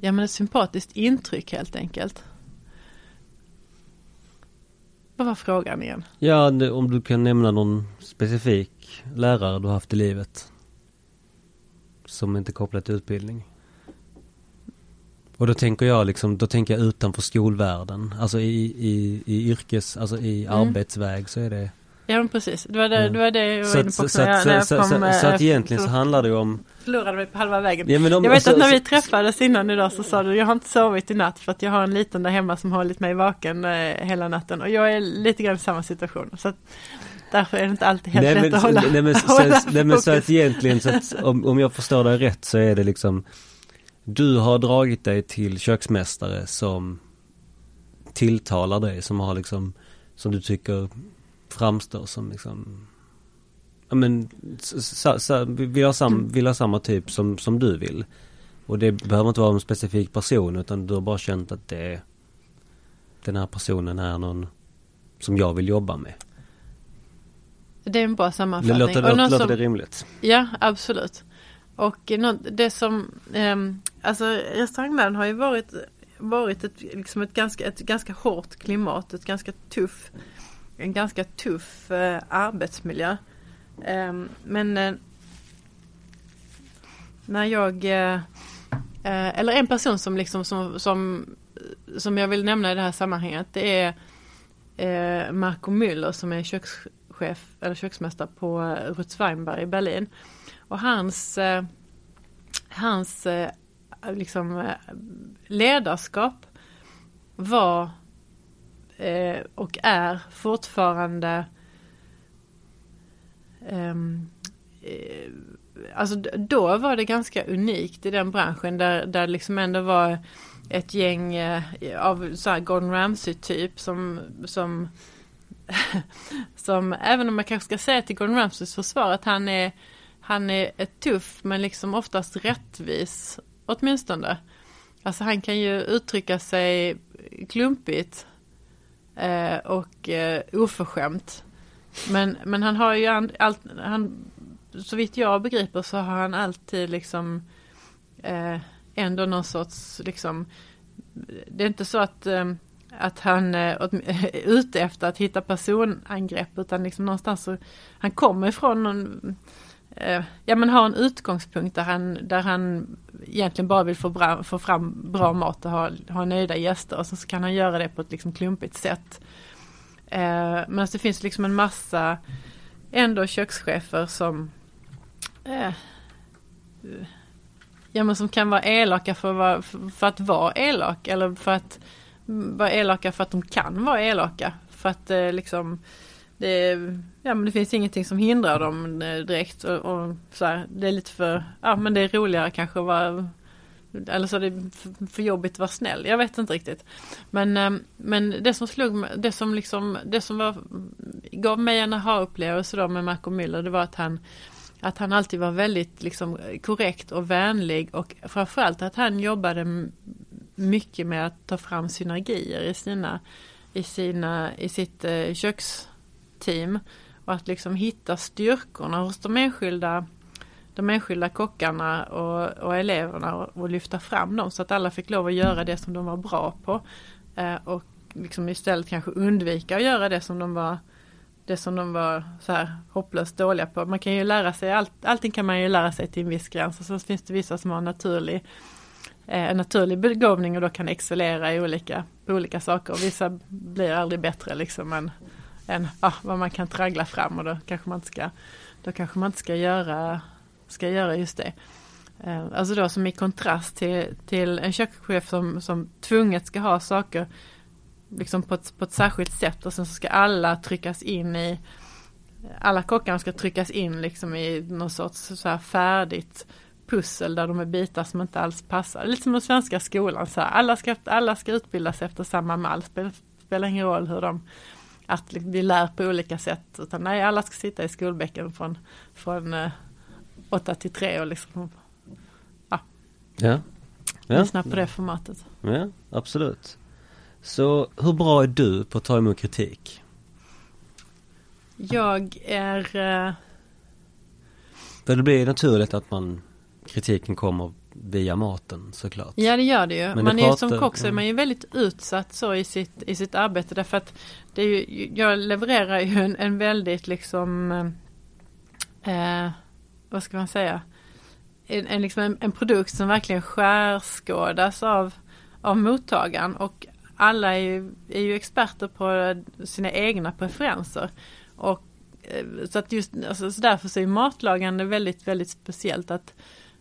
[SPEAKER 2] ja, men ett sympatiskt intryck helt enkelt. Vad var frågan igen?
[SPEAKER 1] Ja, om du kan nämna någon specifik lärare du har haft i livet. Som inte är kopplat till utbildning. Och då tänker jag liksom, då tänker jag utanför skolvärlden. Alltså i, i, i yrkes, alltså i
[SPEAKER 2] Mm.
[SPEAKER 1] arbetsväg så är det.
[SPEAKER 2] Ja men precis, det var det,
[SPEAKER 1] Ja.
[SPEAKER 2] det, var det jag var
[SPEAKER 1] Så
[SPEAKER 2] inne
[SPEAKER 1] att,
[SPEAKER 2] på
[SPEAKER 1] så,
[SPEAKER 2] också jag
[SPEAKER 1] att, så, så,
[SPEAKER 2] kom,
[SPEAKER 1] så, så
[SPEAKER 2] eh,
[SPEAKER 1] att egentligen så handlar det om
[SPEAKER 2] förlorade mig på halva vägen.
[SPEAKER 1] Ja, om,
[SPEAKER 2] Jag vet
[SPEAKER 1] så-
[SPEAKER 2] att när
[SPEAKER 1] så-
[SPEAKER 2] vi träffades innan idag så sa du, jag har inte sovit i natt för att jag har en liten där hemma som har hållit mig vaken eh, hela natten och jag är lite grann i samma situation. Så att därför är det inte alltid helt
[SPEAKER 1] nej,
[SPEAKER 2] lätt
[SPEAKER 1] men,
[SPEAKER 2] att hålla,
[SPEAKER 1] nej, men, så,
[SPEAKER 2] hålla
[SPEAKER 1] nej, men så att egentligen så att om, om jag förstår dig rätt så är det liksom Du har dragit dig till köksmästare som tilltalar dig, som har liksom Som du tycker framstår som liksom Ja men, så, så, vill, ha sam, vill ha samma typ som, som du vill. Och det behöver inte vara en specifik person utan du har bara känt att det Den här personen är någon som jag vill jobba med.
[SPEAKER 2] Det är en bra
[SPEAKER 1] Det
[SPEAKER 2] sammanfattning.
[SPEAKER 1] låter,
[SPEAKER 2] Och
[SPEAKER 1] låter, låter
[SPEAKER 2] som-
[SPEAKER 1] det rimligt?
[SPEAKER 2] Ja, absolut. Och det som, ehm, alltså restaurangvärlden har ju varit, varit ett, liksom ett, ganska, ett ganska hårt klimat, ett ganska tuff, en ganska tuff eh, arbetsmiljö. Ehm, men eh, när jag, eh, eh, eller en person som liksom som, som, som jag vill nämna i det här sammanhanget, det är eh, Marco Müller som är kökschef eller köksmästare på eh, Rutz Weinberg i Berlin. Och hans, eh, hans eh, liksom eh, ledarskap var eh, och är fortfarande ehm, eh, Alltså då var det ganska unikt i den branschen där, där liksom ändå var ett gäng eh, av så här Gordon Ramsay typ som, som som även om man kanske ska säga till Gordon Ramsays försvar att han är han är tuff men liksom oftast rättvis åtminstone. Alltså han kan ju uttrycka sig klumpigt eh, och eh, oförskämt. Men, men han har ju allt, han, så vitt jag begriper så har han alltid liksom eh, ändå någon sorts liksom det är inte så att eh, att han eh, är ute efter att hitta personangrepp utan liksom någonstans så han kommer ifrån någon Eh, ja men har en utgångspunkt där han, där han egentligen bara vill få, bra, få fram bra mat och ha, ha nöjda gäster och så, kan han göra det på ett liksom klumpigt sätt. Eh, men alltså, det finns liksom en massa ändå kökschefer som eh, ja men som kan vara elaka för, att vara- för, för att vara elak eller för att vara elaka för att de kan vara elaka. För att eh, liksom det, ja, men det finns ingenting som hindrar dem eh, direkt och, och så här, det är lite för, ja men det är roligare kanske att vara eller så är det för, jobbigt att vara snäll, jag vet inte riktigt. Men, ehm, men det som slog mig, det som liksom, det som var, gav mig en aha-upplevelse då med Marco Müller, det var att han att han alltid var väldigt liksom korrekt och vänlig och framförallt att han jobbade mycket med att ta fram synergier i sina i sina i sitt eh, köks team. och att liksom hitta styrkorna hos de enskilda de enskilda kockarna och, och eleverna och, och lyfta fram dem så att alla fick lov att göra det som de var bra på eh, och liksom istället kanske undvika att göra det som de var det som de var så här hopplöst dåliga på. Man kan ju lära sig, allt, allting kan man ju lära sig till en viss gräns och så finns det vissa som har en naturlig, eh, en naturlig begåvning och då kan excellera i olika, på olika saker och vissa blir aldrig bättre liksom än, än ah, vad man kan traggla fram och då kanske man inte ska, då kanske man inte ska göra, ska göra just det. Eh, alltså då som i kontrast till, till en kökschef som, som tvunget ska ha saker liksom på ett, på ett särskilt sätt och sen så ska alla tryckas in i alla kockarna ska tryckas in liksom i någon sorts så här färdigt pussel där de är bitar som inte alls passar. Lite som den svenska skolan. Så här, alla, ska, alla ska utbildas efter samma mall. Spelar, spelar ingen roll hur de att vi lär på olika sätt. Utan nej, alla ska sitta i skolbänken från, från eh, 8 till 3 och liksom
[SPEAKER 1] Ja. Ja.
[SPEAKER 2] lyssna på det formatet.
[SPEAKER 1] Ja, absolut. Så hur bra är du på att ta emot kritik?
[SPEAKER 2] Jag är eh,
[SPEAKER 1] För det blir naturligt att man kritiken kommer via maten såklart.
[SPEAKER 2] Ja det gör det ju.
[SPEAKER 1] Men
[SPEAKER 2] man
[SPEAKER 1] det
[SPEAKER 2] är
[SPEAKER 1] pratar-
[SPEAKER 2] som kock så är
[SPEAKER 1] mm.
[SPEAKER 2] man ju väldigt utsatt så i sitt, i sitt arbete därför att det är ju, jag levererar ju en, en väldigt liksom eh, vad ska man säga en, en, liksom en, en produkt som verkligen skärskådas av, av mottagaren och alla är ju, är ju experter på sina egna preferenser. Och eh, så att just alltså, så därför så är matlagande väldigt, väldigt speciellt att,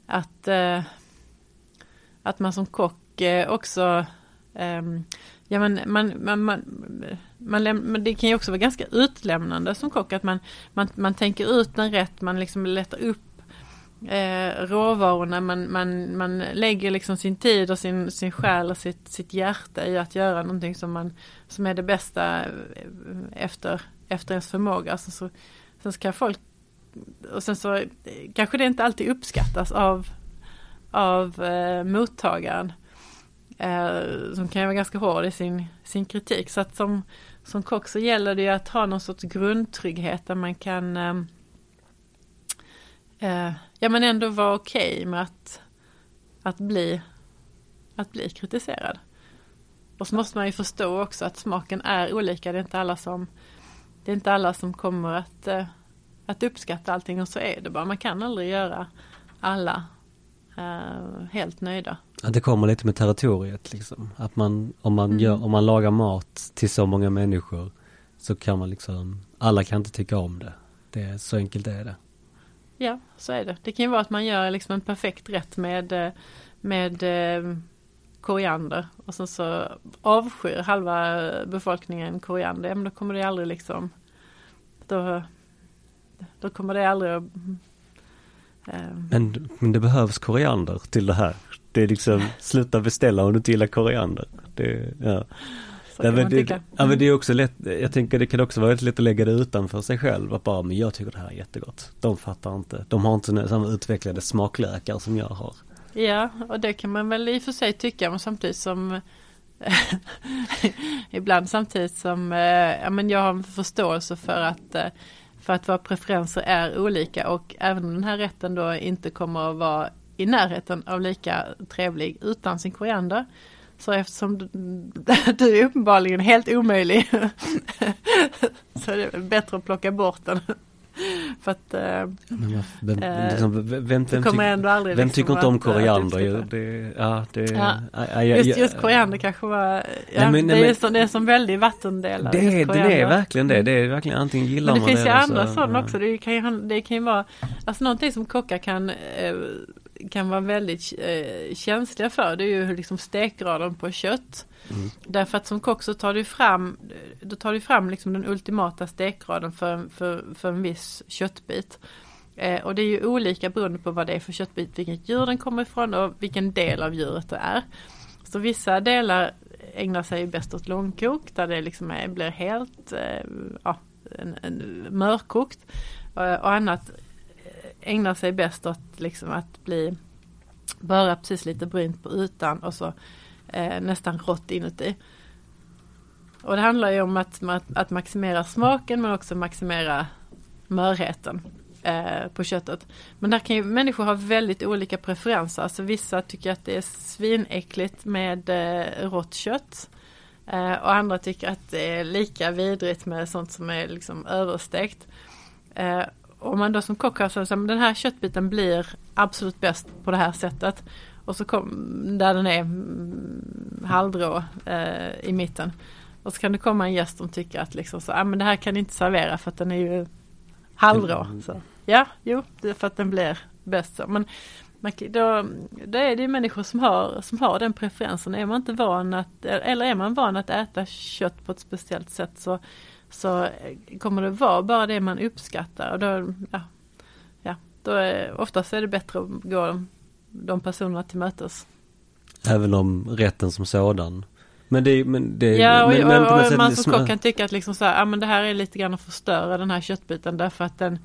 [SPEAKER 2] att eh, att man som kock eh, också ehm, Ja men man, man, man, man men det kan ju också vara ganska utlämnande som kock att man, man, man tänker ut en rätt, man liksom letar upp eh, råvarorna, man, man, man lägger liksom sin tid och sin, sin själ och sitt, sitt hjärta i att göra någonting som, man, som är det bästa eh, efter, efter ens förmåga. Alltså så, sen ska folk, och sen så eh, kanske det inte alltid uppskattas av av eh, mottagaren. Eh, som kan ju vara ganska hård i sin, sin kritik. Så att som, som kock så gäller det ju att ha någon sorts grundtrygghet där man kan eh, eh, ja men ändå vara okej med att, att, bli, att bli kritiserad. Och så måste man ju förstå också att smaken är olika. Det är inte alla som, det är inte alla som kommer att, eh, att uppskatta allting och så är det bara. Man kan aldrig göra alla eh, helt nöjda.
[SPEAKER 1] Ja, det kommer lite med territoriet liksom. Att man, om man
[SPEAKER 2] Mm.
[SPEAKER 1] gör, om man lagar mat till så många människor så kan man liksom, alla kan inte tycka om det. Det är så enkelt är det.
[SPEAKER 2] Ja, så är det. Det kan ju vara att man gör liksom en perfekt rätt med, eh, med eh, koriander och sen så avskyr halva befolkningen koriander. Ja, men då kommer det aldrig liksom då, då kommer det aldrig att
[SPEAKER 1] Men, men det behövs koriander till det här. Det är liksom, sluta beställa om du inte gillar koriander. Det, ja. Nej, men det, ja men det är också lätt, jag tänker det kan också vara väldigt lätt att lägga det utanför sig själv. Att bara, men jag tycker det här är jättegott. De fattar inte. De har inte samma utvecklade smaklökar som jag har.
[SPEAKER 2] Ja, och det kan man väl i och för sig tycka, men samtidigt som ibland samtidigt som eh, ja, men jag har en förståelse för att eh, för att våra preferenser är olika och även om den här rätten då inte kommer att vara i närheten av lika trevlig utan sin koriander så eftersom du, du är uppenbarligen helt omöjlig så är det bättre att plocka bort den. För att eh,
[SPEAKER 1] Men vem,
[SPEAKER 2] Eh,
[SPEAKER 1] liksom, vem, vem,
[SPEAKER 2] det
[SPEAKER 1] vem, vem
[SPEAKER 2] liksom
[SPEAKER 1] tycker inte om koriander?
[SPEAKER 2] uppskatta.
[SPEAKER 1] det, ja, det,
[SPEAKER 2] Ja.
[SPEAKER 1] ja, ja,
[SPEAKER 2] Just, just koriander kanske var,
[SPEAKER 1] Nej, men- nej,
[SPEAKER 2] det, är
[SPEAKER 1] men-
[SPEAKER 2] som, det är som väldigt vattendelare.
[SPEAKER 1] Det, det är verkligen det. Det är verkligen antingen gillar
[SPEAKER 2] Men det
[SPEAKER 1] man
[SPEAKER 2] finns ju andra
[SPEAKER 1] så-
[SPEAKER 2] sådana också. Det kan ju, det kan ju vara, alltså någonting som kockar kan, eh, kan vara väldigt eh, känsliga för. Det är ju liksom stekgraden på kött.
[SPEAKER 1] Mm.
[SPEAKER 2] Därför att som kock så tar du fram, då tar du fram liksom den ultimata stekgraden för, för, för en viss köttbit. Eh, och det är ju olika beroende på vad det är för köttbit, vilket djur den kommer ifrån och vilken del av djuret det är. Så vissa delar ägnar sig bäst åt långkok där det liksom är, blir helt eh, ja, en, en mörkokt. Och, och annat eh, ägnar sig bäst åt liksom att bli bara precis lite brynt på ytan och så eh, nästan rått inuti. Och det handlar ju om att, att, maximera smaken men också maximera mörheten eh, på köttet. Men där kan ju människor ha väldigt olika preferenser. Alltså vissa tycker att det är svinäckligt med eh, rått kött. Eh, och andra tycker att det är lika vidrigt med sånt som är liksom överstekt. Eh, om man då som kock har sagt att den här köttbiten blir absolut bäst på det här sättet. Och så kom, där den är mm, halvrå eh, i mitten. Och så kan det komma en gäst som tycker att liksom så, ah, men det här kan ni inte servera för att den är ju halvrå.
[SPEAKER 1] Mm.
[SPEAKER 2] Så. Ja, jo, det är för att den blir bäst så. Men man, då, då är det ju människor som har, som har den preferensen. Är man inte van att, eller är man van att äta kött på ett speciellt sätt så, så kommer det vara bara det man uppskattar. Och då, ja, ja, då är, oftast är det bättre att gå de personerna till mötes.
[SPEAKER 1] Även om rätten som sådan. Men det, men det,
[SPEAKER 2] Ja, och,
[SPEAKER 1] men, men
[SPEAKER 2] och, och man som
[SPEAKER 1] sma-
[SPEAKER 2] kock kan tycka att liksom så här, ja men det här är lite grann att förstöra den här köttbiten därför att den,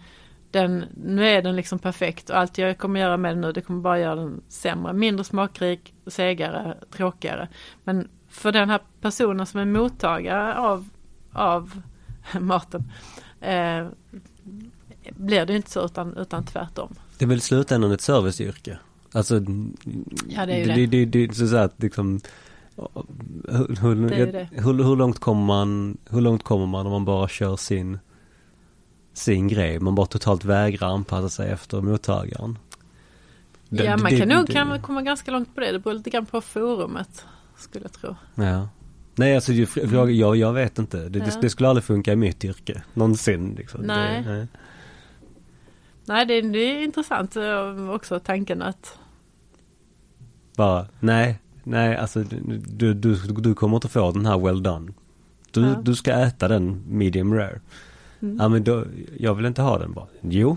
[SPEAKER 2] den, nu är den liksom perfekt och allt jag kommer göra med den nu det kommer bara göra den sämre, mindre smakrik, segare, tråkigare. Men för den här personen som är mottagare av, av maten eh, blir det inte så utan, utan tvärtom.
[SPEAKER 1] Det är väl i slutändan ett serviceyrke. Alltså,
[SPEAKER 2] Ja, det är ju
[SPEAKER 1] det,
[SPEAKER 2] det.
[SPEAKER 1] det, det, det så att liksom hur, hur,
[SPEAKER 2] Det det.
[SPEAKER 1] hur, hur långt kommer man, hur långt kommer man om man bara kör sin, sin grej? Man bara totalt vägrar anpassa sig efter mottagaren. Det-
[SPEAKER 2] ja, man
[SPEAKER 1] det-
[SPEAKER 2] kan nog
[SPEAKER 1] det-
[SPEAKER 2] kan komma ganska långt på det. Det beror lite grann på forumet, skulle jag tro.
[SPEAKER 1] Ja. Nej alltså fråga, jag, jag vet inte. Det, det,
[SPEAKER 2] Mm. Ja.
[SPEAKER 1] det skulle aldrig funka i mitt yrke. Någonsin liksom.
[SPEAKER 2] Nej.
[SPEAKER 1] Det, nej.
[SPEAKER 2] Nej, det, det är intressant eh, också tanken att
[SPEAKER 1] Bara, nej, nej alltså du, du, du kommer inte få den här well done. Du,
[SPEAKER 2] Ja.
[SPEAKER 1] du ska äta den medium rare.
[SPEAKER 2] Mm.
[SPEAKER 1] Ja men då, jag vill inte ha den bara. Jo,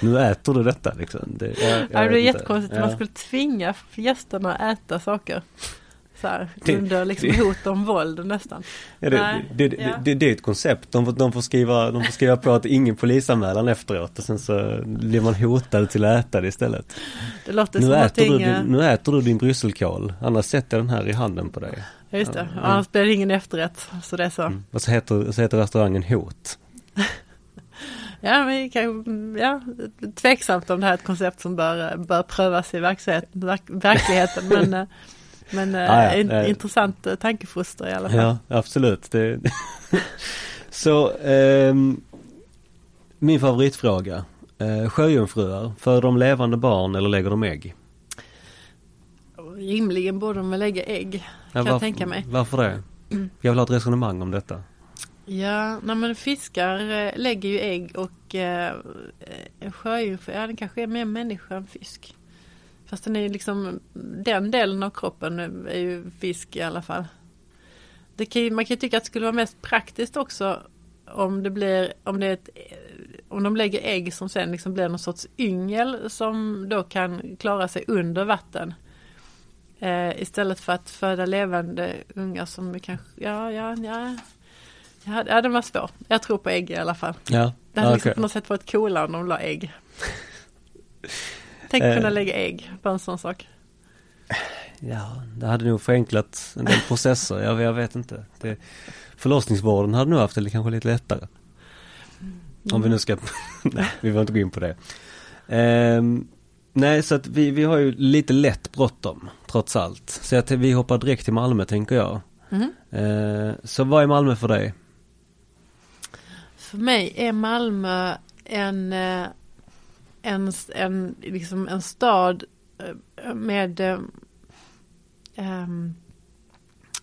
[SPEAKER 1] nu äter du detta liksom. Det, jag, jag
[SPEAKER 2] Ja, det är jättekonstigt om man
[SPEAKER 1] Ja.
[SPEAKER 2] skulle tvinga gästerna att äta saker. Så här,
[SPEAKER 1] Det-
[SPEAKER 2] under liksom hot om våld nästan.
[SPEAKER 1] Ja, det,
[SPEAKER 2] Nej,
[SPEAKER 1] det, det,
[SPEAKER 2] ja.
[SPEAKER 1] det, det är ett koncept. De får, de, får skriva, de får skriva på att ingen polisanmälan efteråt och sen så blir man hotad till att äta det istället.
[SPEAKER 2] Det låter
[SPEAKER 1] Nu
[SPEAKER 2] som
[SPEAKER 1] äter, du,
[SPEAKER 2] eh,
[SPEAKER 1] din- nu äter du din brysselkål, annars sätter jag den här i handen på dig.
[SPEAKER 2] ja, just det,
[SPEAKER 1] Ja.
[SPEAKER 2] annars blir det ingen efterrätt. Så det är så.
[SPEAKER 1] Mm. Och så heter, så heter restaurangen Hot.
[SPEAKER 2] Ja, men kan, ja, tveksamt om det här är ett koncept som bör, bör prövas i verkligheten, verk, verkligheten men, eh, men eh,
[SPEAKER 1] Ja, ja,
[SPEAKER 2] in,
[SPEAKER 1] eh.
[SPEAKER 2] intressant eh, tankefoster i alla fall.
[SPEAKER 1] Ja, absolut. Det... så, ehm, min favoritfråga. Eh, sjöjungfrur, för de levande barn eller lägger de ägg?
[SPEAKER 2] Rimligen borde de väl lägga ägg, kan jag
[SPEAKER 1] varf-
[SPEAKER 2] tänka mig.
[SPEAKER 1] Varför det? Jag vill ha ett resonemang om detta.
[SPEAKER 2] Ja, nej men fiskar eh, lägger ju ägg och eh, eh, sjöjungfrur, ja den kanske är mer människa än fisk. Fast den är ju liksom, den delen av kroppen är ju fisk i alla fall. Det kan ju, man kan ju tycka att det skulle vara mest praktiskt också om det blir, om det är ett, om de lägger ägg som sen liksom blir någon sorts yngel som då kan klara sig under vatten. Eh, istället för att föda levande ungar som kanske, ja, ja, ja. Ja, ja, den var svår. Jag tror på ägg i alla fall.
[SPEAKER 1] Ja,
[SPEAKER 2] Det hade liksom
[SPEAKER 1] okej.
[SPEAKER 2] på något sätt varit coolare om de la ägg. Tänk
[SPEAKER 1] Eh.
[SPEAKER 2] kunna lägga ägg på en sån sak.
[SPEAKER 1] Ja, det hade nog förenklat en del processer. Jag, jag vet inte. Det, förlossningsvården hade nog haft det kanske lite lättare. Om vi nu ska, nej vi behöver inte gå in på det. Ehm, nej så att vi, vi har ju lite lätt bråttom trots allt. Så att vi hoppar direkt till Malmö tänker jag.
[SPEAKER 2] Mhm.
[SPEAKER 1] Ehm, så vad är Malmö för dig?
[SPEAKER 2] För mig är Malmö en, eh, en, en, liksom en stad eh, med, eh, ehm,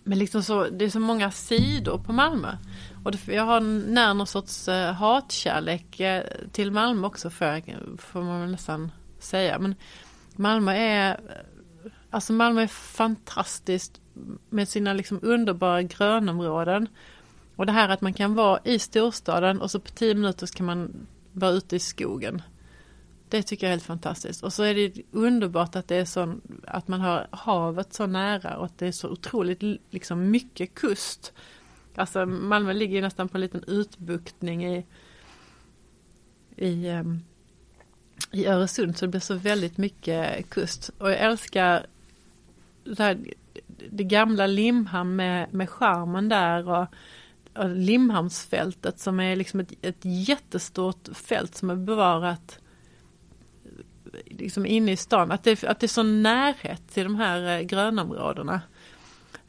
[SPEAKER 2] liksom så, det är så många sidor på Malmö. Och det, jag har när någon sorts eh, hatkärlek eh, till Malmö också för, får man väl nästan säga. Men Malmö är, alltså Malmö är fantastiskt med sina liksom underbara grönområden. Och det här att man kan vara i storstaden och så på tio minuter så kan man vara ute i skogen. Det tycker jag är helt fantastiskt. Och så är det underbart att det är så, att man har havet så nära och att det är så otroligt liksom mycket kust. Alltså Malmö ligger ju nästan på en liten utbuktning i, i, ehm, i Öresund så det blir så väldigt mycket kust. Och jag älskar det, här, det gamla Limhamn med, med charmen där och, och Limhamnsfältet som är liksom ett, ett jättestort fält som är bevarat liksom inne i stan. Att det, att det är så närhet till de här eh, grönområdena.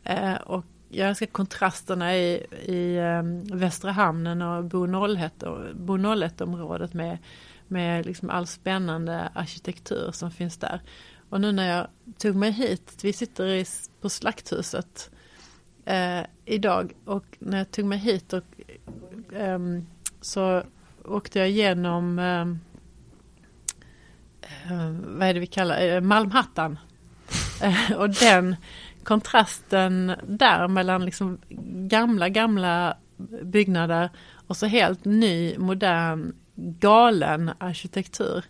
[SPEAKER 2] Eh, och jag älskar kontrasterna i, i eh, Västra Hamnen och Bo 01-området med, med liksom all spännande arkitektur som finns där. Och nu när jag tog mig hit, vi sitter i, på Slakthuset eh, idag och när jag tog mig hit och, eh, så åkte jag igenom eh, Eh, vad är det vi kallar eh, Malmhattan. Eh, och den kontrasten där mellan liksom gamla, gamla byggnader och så helt ny, modern, galen arkitektur.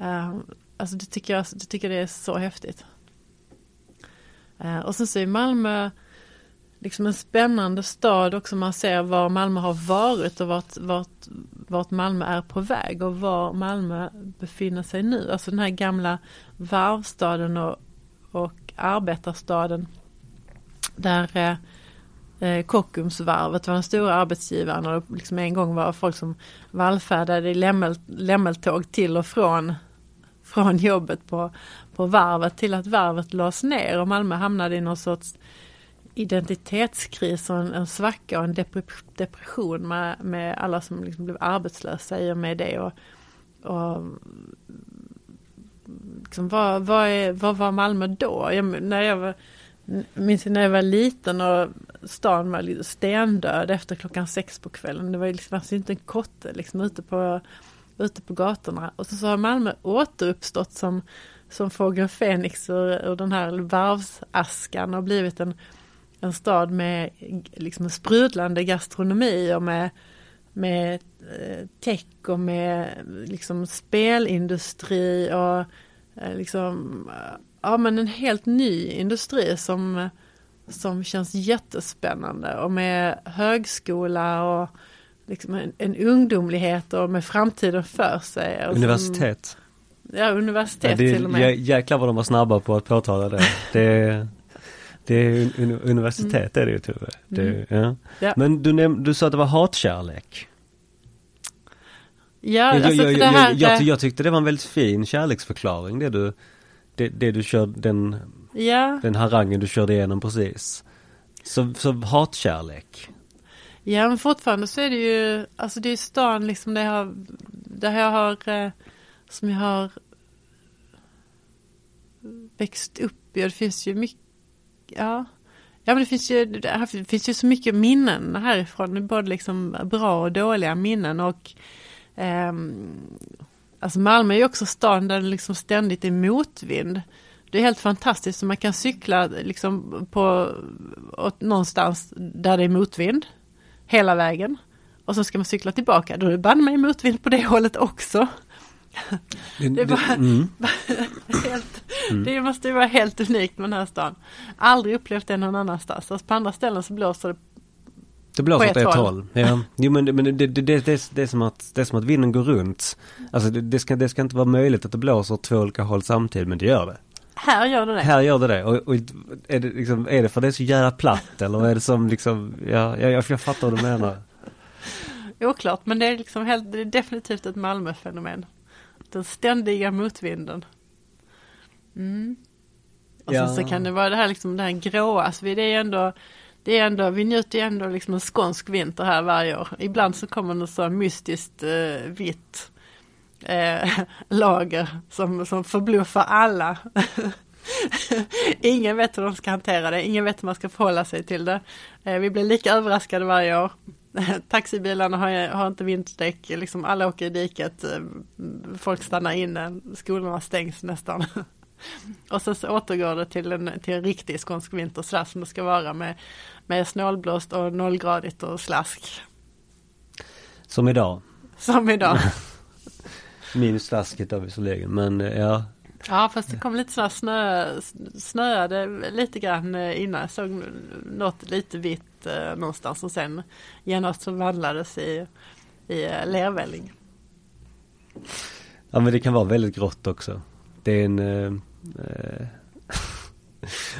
[SPEAKER 2] Eh, alltså det tycker jag, det tycker det är så häftigt. Eh, och sen så är Malmö liksom en spännande stad också. Man ser var Malmö har varit och vart, vart, vart Malmö är på väg och var Malmö befinner sig nu. Alltså den här gamla varvstaden och, och arbetarstaden. Där eh, eh, Kockumsvarvet var den stora arbetsgivaren och liksom en gång var folk som vallfärdade i lämmel, lämmeltåg till och från från jobbet på, på varvet till att varvet lades ner och Malmö hamnade i någon sorts identitetskris och en, en svacka och en depression med, med alla som liksom blev arbetslösa i och med det. Och, och liksom, vad, vad, är, vad var Malmö då? Jag, när jag var, minns när jag var liten och stan var stendöd efter klockan sex på kvällen. Det var liksom alltså inte en kotte liksom ute på, ute på gatorna. Och så, så har Malmö återuppstått som, som fågeln Fenix ur, ur den här varvsaskan och blivit en, en stad med liksom sprudlande gastronomi och med, med eh, tech och med liksom spelindustri och eh, liksom ja men en helt ny industri som som känns jättespännande och med högskola och liksom en, en ungdomlighet och med framtiden för sig.
[SPEAKER 1] Universitet.
[SPEAKER 2] Som, ja, universitet
[SPEAKER 1] ja, det,
[SPEAKER 2] till och med.
[SPEAKER 1] Jäklar vad de var snabba på att påtala det. det det är un, universitet mm. är det ju Tove. Det, mm. ja. Men du, näm, du sa att det var hatkärlek.
[SPEAKER 2] Ja, alltså jag, jag, det här...
[SPEAKER 1] Jag, jag, jag, tyckte det var en väldigt fin kärleksförklaring det du, det, det du körde, den Ja. Den harangen du körde igenom precis. Så, så hatkärlek.
[SPEAKER 2] Ja men fortfarande så är det ju, alltså det är stan liksom där jag har, där jag har, eh, som jag har växt upp i och det finns ju mycket, ja. Ja men det finns ju, det finns ju så mycket minnen härifrån, både liksom bra och dåliga minnen och eh, Alltså Malmö är ju också stan där det liksom ständigt är motvind. Det är helt fantastiskt, så man kan cykla liksom på åt, någonstans där det är motvind hela vägen. Och så ska man cykla tillbaka, då är det banne mig motvind på det hållet också. Det, det, bara, mm. helt, mm. det måste ju vara helt unikt med den här stan. Aldrig upplevt det någon annanstans. Alltså på andra ställen så blåser det
[SPEAKER 1] det blåser åt ett håll. Ja. Jo men, men det, det, det, det, det, är som att, det är som att vinden går runt. Alltså det, det, ska, det ska inte vara möjligt att det blåser åt två olika håll samtidigt men det gör det.
[SPEAKER 2] Här gör det det.
[SPEAKER 1] Här gör det det. Och, och är, det liksom, är det för det är så jävla platt eller är det som liksom, ja, jag, jag, jag fattar vad du menar.
[SPEAKER 2] Oklart, men det är liksom helt, det är definitivt ett Malmöfenomen. Den ständiga motvinden. Mm. Och ja. sen så kan det vara det här liksom, det här gråa, alltså det är ändå, det är ändå, vi njuter ju ändå liksom en skånsk vinter här varje år. Ibland så kommer det så mystiskt eh, vitt eh, lager som, som förbluffar alla. ingen vet hur de ska hantera det, ingen vet hur man ska förhålla sig till det. Eh, vi blir lika överraskade varje år. Taxibilarna har, har inte vinterdäck, liksom alla åker i diket, eh, folk stannar inne, skolorna stängs nästan. Och så, så återgår det till en, till en riktig skånsk vinter sådär som det ska vara med, med snålblåst och nollgradigt och slask.
[SPEAKER 1] Som idag.
[SPEAKER 2] Som idag.
[SPEAKER 1] Minus slasket då visserligen men eh, ja.
[SPEAKER 2] Ja fast det kom lite sådär snö, snöade lite grann eh, innan. Jag såg något lite vitt eh, någonstans och sen genast förvandlades i, i eh, lervälling.
[SPEAKER 1] Ja men det kan vara väldigt grått också. Det är en Eh.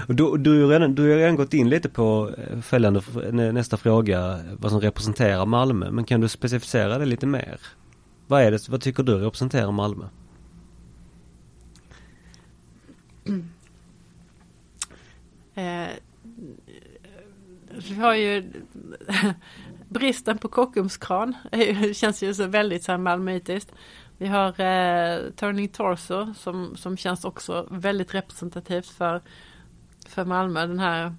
[SPEAKER 1] och du, du, har redan, du har redan gått in lite på eh, följande nästa fråga, vad som representerar Malmö. Men kan du specificera det lite mer? Vad är det, vad tycker du representerar Malmö?
[SPEAKER 2] Mm. Eh, vi har ju bristen på Kockumskran. Det känns ju så väldigt så här malmöitiskt. Vi har eh, Turning Torso som, som känns också väldigt representativt för, för Malmö. Den här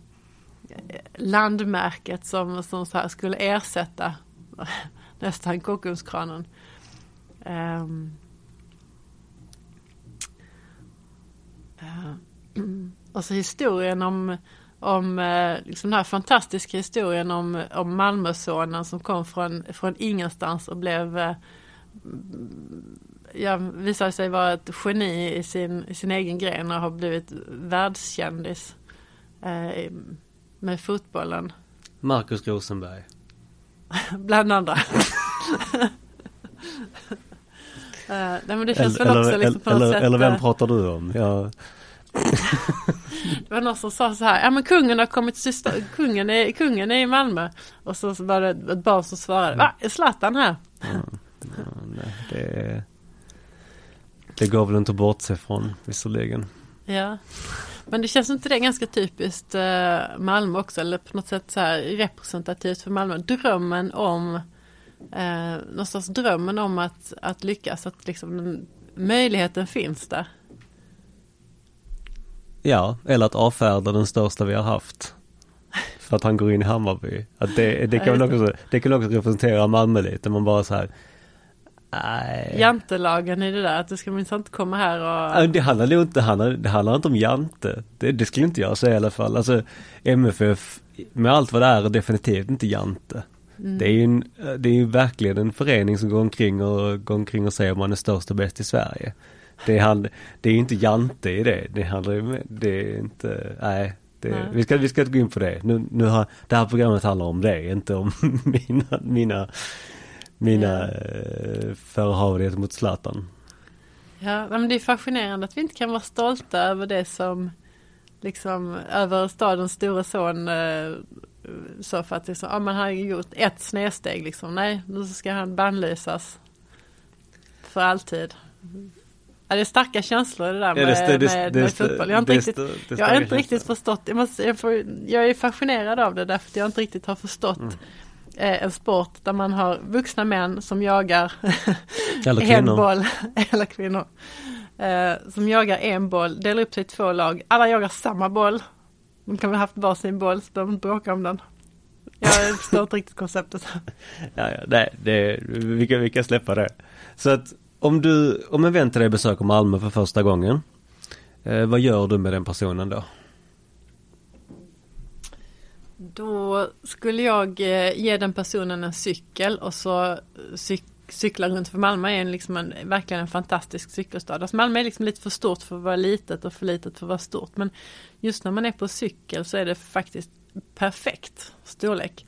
[SPEAKER 2] eh, landmärket som, som så här skulle ersätta nästan Kockumskranen. Um, uh, och så historien om, om uh, liksom den här fantastiska historien om, om Malmösonen som kom från, från ingenstans och blev uh, ja, visade sig vara ett geni i sin, i sin egen gren och har blivit världskändis uh, med fotbollen.
[SPEAKER 1] Markus Rosenberg.
[SPEAKER 2] Bland andra. Uh, nej det känns eller, väl också liksom på
[SPEAKER 1] eller,
[SPEAKER 2] något sätt.
[SPEAKER 1] Eller vem uh, pratar du om? Ja.
[SPEAKER 2] det var någon som sa så här, ja men kungen har kommit till kungen är, kungen är i Malmö. Och så var det ett barn som svarade, va, är Zlatan här?
[SPEAKER 1] Ja, nej, det är... Det går väl inte att bortse från visserligen.
[SPEAKER 2] Ja. Men det känns inte det ganska typiskt eh, Malmö också eller på något sätt så här representativt för Malmö. Drömmen om eh, någonstans drömmen om att, att lyckas, att liksom den, möjligheten finns där.
[SPEAKER 1] Ja, eller att avfärda den största vi har haft. För att han går in i Hammarby. Att det, det, kan väl också, det kan också representera Malmö lite, man bara så här
[SPEAKER 2] Nej. Jantelagen i det där, att du ska minsann inte komma här och...
[SPEAKER 1] Det handlar nog inte, det handlar, det handlar inte om jante. Det, det skulle inte jag säga i alla fall. Alltså MFF, med allt vad det är, är definitivt inte jante. Mm. Det är ju en, det är ju verkligen en förening som går omkring och går omkring och säger att man är störst och bäst i Sverige. Det, hand, det är ju inte jante i det. Det handlar ju, det är inte, nej. Det, nej. vi, ska, vi ska inte gå in på det. Nu, nu har, det här programmet handlar om det, inte om mina, mina mina yeah. förhavligheter mot Zlatan.
[SPEAKER 2] Ja, men det är fascinerande att vi inte kan vara stolta över det som liksom över stadens stora son eh, så för att liksom, ja, man har gjort ett snedsteg liksom. Nej, nu ska han bannlysas för alltid. Ja, det är starka känslor det där med, ja, det, det, med, det, med fotboll. Jag har inte riktigt, jag har inte riktigt förstått, jag, måste, jag, får, jag är fascinerad av det därför att jag inte riktigt har förstått mm. Eh, en sport där man har vuxna män som jagar
[SPEAKER 1] eller
[SPEAKER 2] boll, eller kvinnor, eh, som jagar en boll, delar upp sig i två lag, alla jagar samma boll. De kan väl haft varsin boll så de bråkar om den. Jag förstår inte riktigt konceptet.
[SPEAKER 1] ja, ja, nej, det, vi, kan, vi kan släppa det. Så att om du, om en vän till dig besöker Malmö för första gången, eh, vad gör du med den personen då?
[SPEAKER 2] Då skulle jag eh, ge den personen en cykel och så cyk cykla runt för Malmö är liksom en, verkligen en fantastisk cykelstad. Alltså Malmö är liksom lite för stort för att vara litet och för litet för att vara stort. Men just när man är på cykel så är det faktiskt perfekt storlek.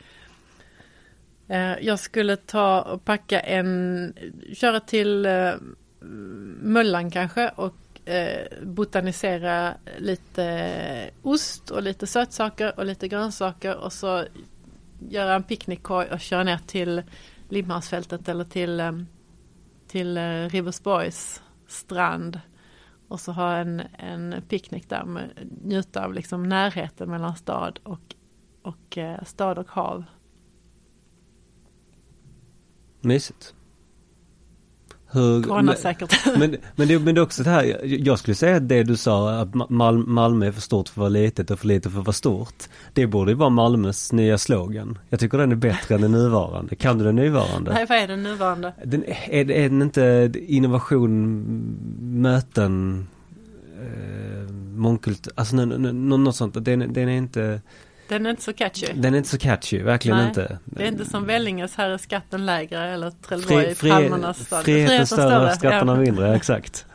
[SPEAKER 2] Eh, jag skulle ta och packa en, köra till eh, Möllan kanske och eh, botanisera lite ost och lite sötsaker och lite grönsaker och så göra en picknickkorg och köra ner till Limhamnsfältet eller till, eh, till Ribersborgs Riversborgs strand. Och så ha en, en picknick där med njuta av liksom närheten mellan stad och, och eh, stad och hav.
[SPEAKER 1] Mysigt.
[SPEAKER 2] Hur, Coronasäkert.
[SPEAKER 1] Men, men, det, men det är också det här, jag skulle säga att det du sa att Mal, Malmö är för stort för att vara litet och för litet för att vara stort. Det borde ju vara Malmös nya slogan. Jag tycker den är bättre än den nuvarande. Kan du den nuvarande?
[SPEAKER 2] Nej, vad är den nuvarande?
[SPEAKER 1] Den, är, är den inte innovation, möten, eh, mångkult, alltså något sånt. Den, den är inte
[SPEAKER 2] den är inte så catchy.
[SPEAKER 1] Den är inte så catchy, verkligen Nej, inte.
[SPEAKER 2] Det är inte som Vellinges Här är skatten lägre eller Trelleborg
[SPEAKER 1] fri, Palmernas stad. Friheten större, skatterna ja. mindre, exakt.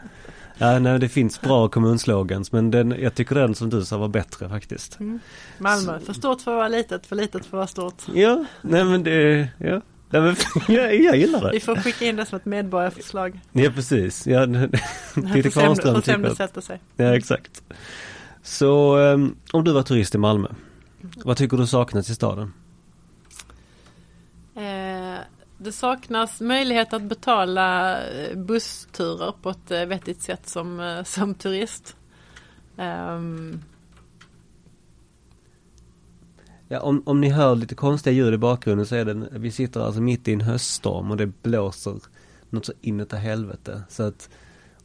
[SPEAKER 1] Ja, nej, det finns bra kommunslogans men den, jag tycker den som du sa var bättre faktiskt. Mm.
[SPEAKER 2] Malmö, för stort för att vara litet, för litet för att vara stort.
[SPEAKER 1] Ja, nej men det, ja. Nej, men, jag, jag gillar det.
[SPEAKER 2] Vi får skicka in det som ett medborgarförslag.
[SPEAKER 1] Ja precis. Ja, Titta Kvarnström
[SPEAKER 2] sätter sig.
[SPEAKER 1] Ja exakt. Så um, om du var turist i Malmö vad tycker du saknas i staden?
[SPEAKER 2] Eh, det saknas möjlighet att betala eh, bussturer på ett eh, vettigt sätt som, eh, som turist. Um...
[SPEAKER 1] Ja, om, om ni hör lite konstiga ljud i bakgrunden så är det, vi sitter alltså mitt i en höststorm och det blåser något så inåt helvete. Så att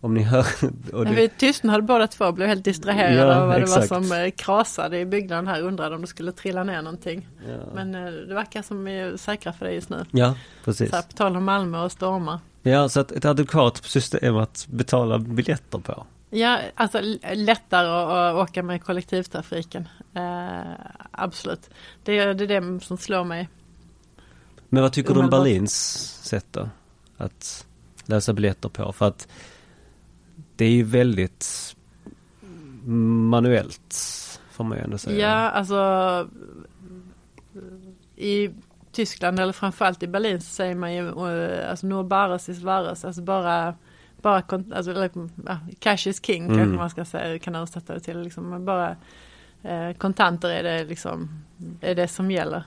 [SPEAKER 1] om ni hör.
[SPEAKER 2] Och det... Vi tystnade båda två, blev helt distraherade ja, av vad exakt. det var som eh, krasade i byggnaden här. Undrade om det skulle trilla ner någonting. Ja. Men eh, det verkar som vi är säkra för det just nu.
[SPEAKER 1] Ja, precis.
[SPEAKER 2] Så här, på tal om Malmö och stormar.
[SPEAKER 1] Ja, så att ett adekvat system att betala biljetter på.
[SPEAKER 2] Ja, alltså lättare att åka med kollektivtrafiken. Eh, absolut. Det är, det är det som slår mig.
[SPEAKER 1] Men vad tycker du om Berlins sätt då? Att läsa biljetter på? För att det är ju väldigt manuellt får man ju ändå säga.
[SPEAKER 2] Ja, alltså i Tyskland eller framförallt i Berlin så säger man ju uh, alltså nur bares is vares, alltså bara bara alltså, eller, cash is king mm. kanske man ska säga, kan översätta det till liksom, bara eh, kontanter är det liksom, är det som gäller.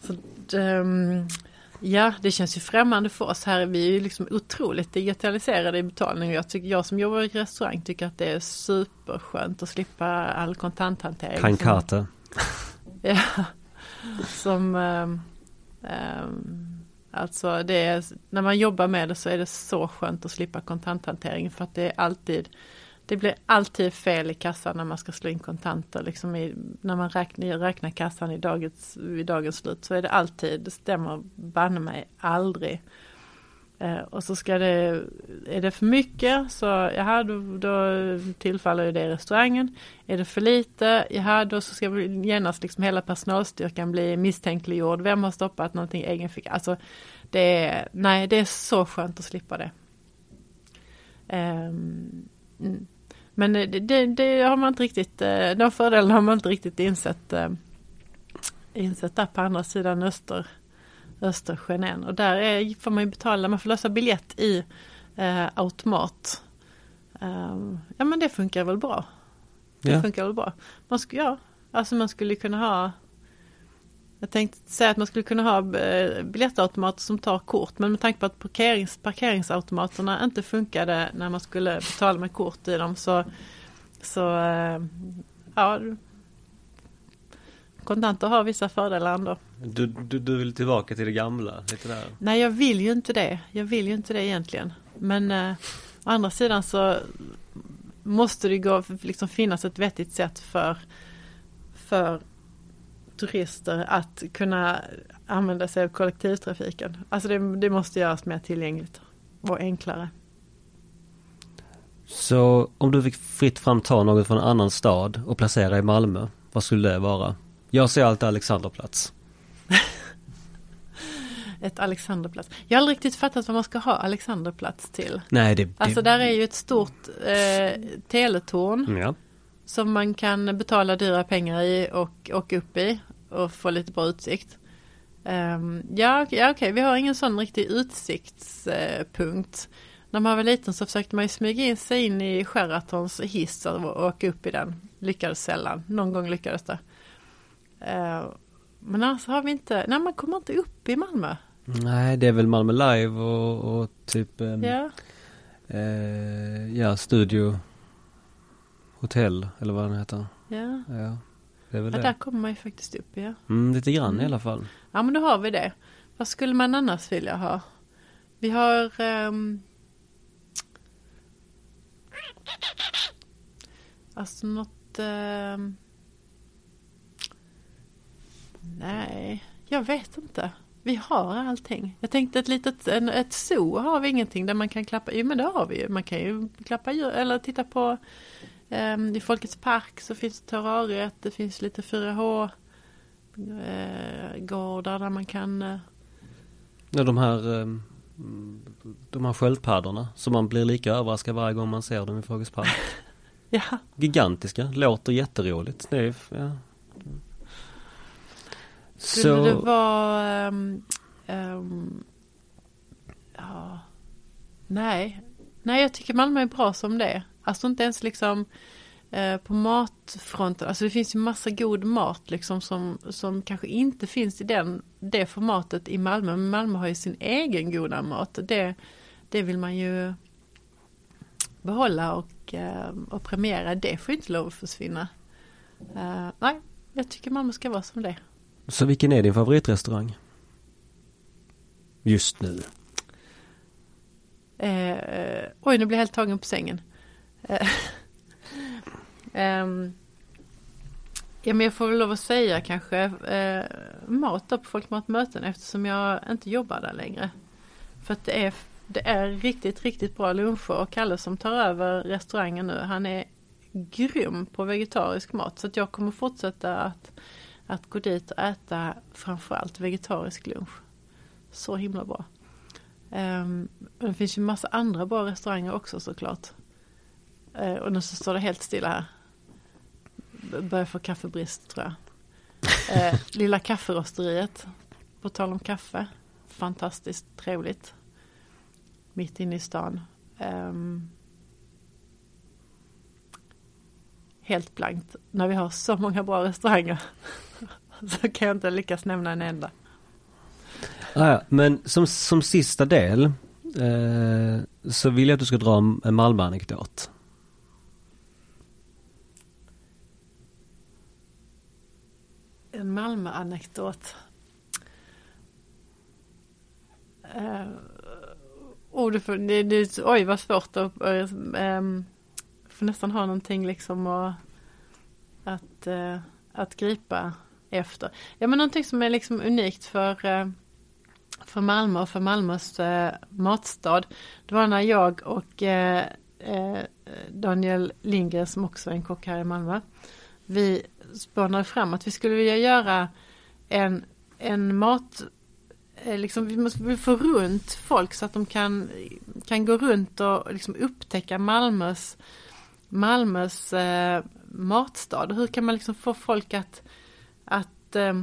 [SPEAKER 2] Så, um, Ja, det känns ju främmande för oss här. Vi är ju liksom otroligt digitaliserade i betalning. Jag, tycker, jag som jobbar i restaurang tycker att det är superskönt att slippa all kontanthantering.
[SPEAKER 1] Kankate.
[SPEAKER 2] Ja, som um, um, Alltså det är, när man jobbar med det så är det så skönt att slippa kontanthantering för att det är alltid det blir alltid fel i kassan när man ska slå in kontanter. Liksom i, när man räknar, räknar kassan i dagens, vid dagens slut så är det alltid, det stämmer banne mig aldrig. Eh, och så ska det, är det för mycket så jaha, då, då tillfaller ju det restaurangen. Är det för lite, jaha, då så ska genast liksom hela personalstyrkan bli misstänkliggjord. Vem har stoppat någonting i egen ficka? Alltså, det är, nej, det är så skönt att slippa det. Eh, mm. Men det, det, det, har man inte riktigt, eh, de fördelarna har man inte riktigt insett, äh, insett där på andra sidan Öster, Östersjön än. Och där är, får man ju betala, man får lösa biljett i äh, automat. Um, ja men det funkar väl bra. Det ja. funkar väl bra. Man skulle, ja, alltså man skulle kunna ha jag tänkte säga att man skulle kunna ha eh, biljettautomater som tar kort men med tanke på att parkerings, parkeringsautomaterna inte funkade när man skulle betala med kort i dem så, så eh, ja kontanter har vissa fördelar ändå.
[SPEAKER 1] Du, du, du vill tillbaka till det gamla? Lite där.
[SPEAKER 2] Nej jag vill ju inte det. Jag vill ju inte det egentligen. Men eh, å andra sidan så måste det gå, liksom finnas ett vettigt sätt för, för turister att kunna använda sig av kollektivtrafiken. Alltså det, det måste göras mer tillgängligt och enklare.
[SPEAKER 1] Så om du fick fritt fram ta något från en annan stad och placera i Malmö, vad skulle det vara? Jag ser alltid Alexanderplats.
[SPEAKER 2] ett Alexanderplats. Jag har aldrig riktigt fattat vad man ska ha Alexanderplats till.
[SPEAKER 1] Nej, det, det...
[SPEAKER 2] Alltså där är ju ett stort eh, teletorn. Ja. Som man kan betala dyra pengar i och åka upp i och få lite bra utsikt. Um, ja, ja okej, okay. vi har ingen sån riktig utsiktspunkt. Uh, När man var liten så försökte man ju smyga in sig in i Sheratons hiss och åka upp i den. Lyckades sällan, någon gång lyckades det. Uh, men annars har vi inte, nej man kommer inte upp i Malmö.
[SPEAKER 1] Nej, det är väl Malmö Live och, och typ um, ja. Uh, ja, Studio Hotell eller vad den heter.
[SPEAKER 2] Ja.
[SPEAKER 1] ja.
[SPEAKER 2] Det är väl ja, det. där kommer man ju faktiskt upp ja.
[SPEAKER 1] Mm, lite grann mm. i alla fall.
[SPEAKER 2] Ja men då har vi det. Vad skulle man annars vilja ha? Vi har um... Alltså något um... Nej, jag vet inte. Vi har allting. Jag tänkte ett litet en, ett zoo har vi ingenting där man kan klappa. Jo men det har vi ju. Man kan ju klappa djur eller titta på I Folkets Park så finns det terrariet, det finns lite 4H eh, gårdar där man kan eh...
[SPEAKER 1] Ja de här eh, De här sköldpaddorna som man blir lika överraskad varje gång man ser dem i Folkets Park.
[SPEAKER 2] ja.
[SPEAKER 1] Gigantiska, låter jätteroligt. Det är, ja.
[SPEAKER 2] Skulle så... det vara um, um, Ja Nej Nej jag tycker Malmö är bra som det Alltså inte ens liksom eh, på matfronten, alltså det finns ju massa god mat liksom som, som kanske inte finns i den, det formatet i Malmö. Men Malmö har ju sin egen goda mat. Det, det vill man ju behålla och, eh, och premiera. Det får inte lov att försvinna. Uh, nej, jag tycker Malmö ska vara som det.
[SPEAKER 1] Så vilken är din favoritrestaurang? Just nu?
[SPEAKER 2] Eh, oj, nu blir jag helt tagen på sängen um, ja men jag får väl lov att säga kanske uh, mat på Folkmatmöten eftersom jag inte jobbar där längre. För att det är, det är riktigt, riktigt bra luncher och Kalle som tar över restaurangen nu han är grym på vegetarisk mat så att jag kommer fortsätta att, att gå dit och äta framförallt vegetarisk lunch. Så himla bra. Um, det finns ju massa andra bra restauranger också såklart. Eh, och nu så står det helt stilla här. Börjar få kaffebrist tror jag. Eh, lilla kafferosteriet. På tal om kaffe. Fantastiskt trevligt. Mitt inne i stan. Um, helt blankt. När vi har så många bra restauranger. så kan jag inte lyckas nämna en enda.
[SPEAKER 1] Ah. Men som, som sista del eh, så vill jag att du ska dra en Malmö-anekdot.
[SPEAKER 2] En Malmö-anekdot. Eh, uh, oh, det, det, det, oj vad svårt att uh, um, får nästan ha någonting liksom och, att, uh, att gripa efter. Ja men någonting som är liksom unikt för, uh, för Malmö och för Malmös uh, matstad. Det var när jag och Daniel Lindgren som också är en kock här i Malmö. Vi spånade fram att vi skulle vilja göra en, en mat eh, liksom, vi måste få runt folk så att de kan, kan gå runt och liksom upptäcka Malmös, Malmös eh, matstad. Hur kan man liksom få folk att, att eh,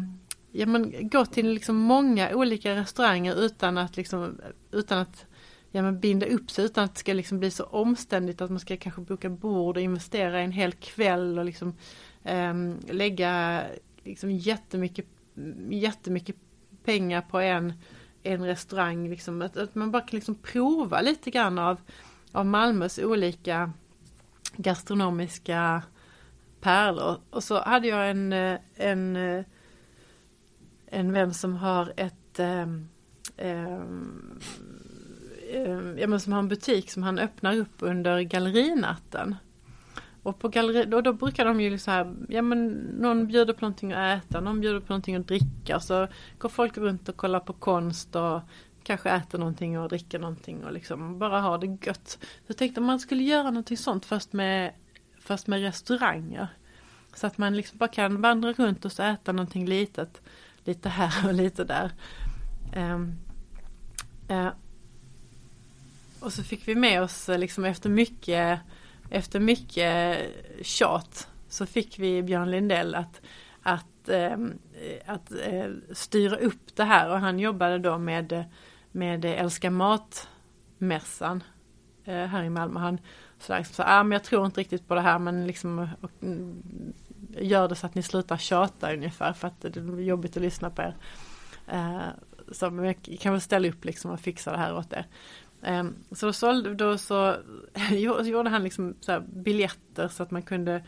[SPEAKER 2] ja, men gå till liksom många olika restauranger utan att, liksom, utan att ja, men binda upp sig, utan att det ska liksom bli så omständigt att man ska kanske boka bord och investera en hel kväll och liksom eh, lägga liksom jättemycket, jättemycket pengar på en, en restaurang. Liksom, att, att man bara kan liksom prova lite grann av, av Malmös olika gastronomiska pärlor. Och så hade jag en, eh, en, eh, en vän som har ett eh, eh, Eh, ja, men som har en butik som han öppnar upp under gallerinatten. Och på galleri, då, då brukar de ju liksom så här, ja men någon bjuder på någonting att äta, någon bjuder på någonting att dricka. Så går folk runt och kollar på konst och kanske äter någonting och dricker någonting och liksom bara har det gött. Så jag tänkte om man skulle göra någonting sånt först med, först med restauranger. Så att man liksom bara kan vandra runt och så äta någonting litet. Lite här och lite där. Um, uh, och så fick vi med oss eh, liksom efter mycket efter mycket tjat så fick vi Björn Lindell att, att, ehm, eh, att eh, styra upp det här och han jobbade då med, med Älska Mat-mässan eh, här i Malmö. Han liksom sa liksom så ah, men jag tror inte riktigt på det här men liksom och, mm, gör det så att ni slutar tjata ungefär för att det är jobbigt att lyssna på er. Eh, så jag kan väl ställa upp liksom och fixa det här åt er. Ehm, så då, sålde, då så gjorde han liksom så biljetter så att man kunde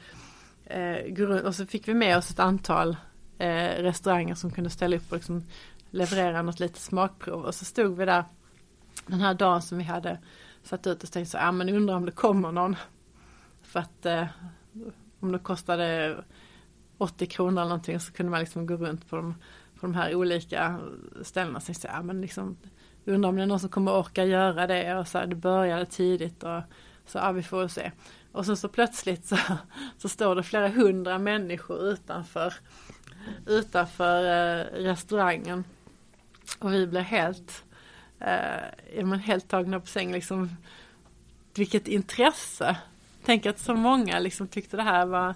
[SPEAKER 2] eh, gå runt och så fick vi med oss ett antal eh, restauranger som kunde ställa upp och liksom leverera något litet smakprov och så stod vi där den här dagen som vi hade satt ut och tänkte så, ja men undrar om det kommer någon. För att eh, om det kostade 80 kronor eller någonting så kunde man liksom gå runt på de, på de här olika ställena. Så ja men liksom undrar om det är någon som kommer orka göra det och så här, det började tidigt och så ja, vi får se. Och så, så plötsligt så, så står det flera hundra människor utanför utanför eh, restaurangen. Och vi blir helt, eh, men helt tagna på säng liksom. Vilket intresse. Tänk att så många liksom tyckte det här var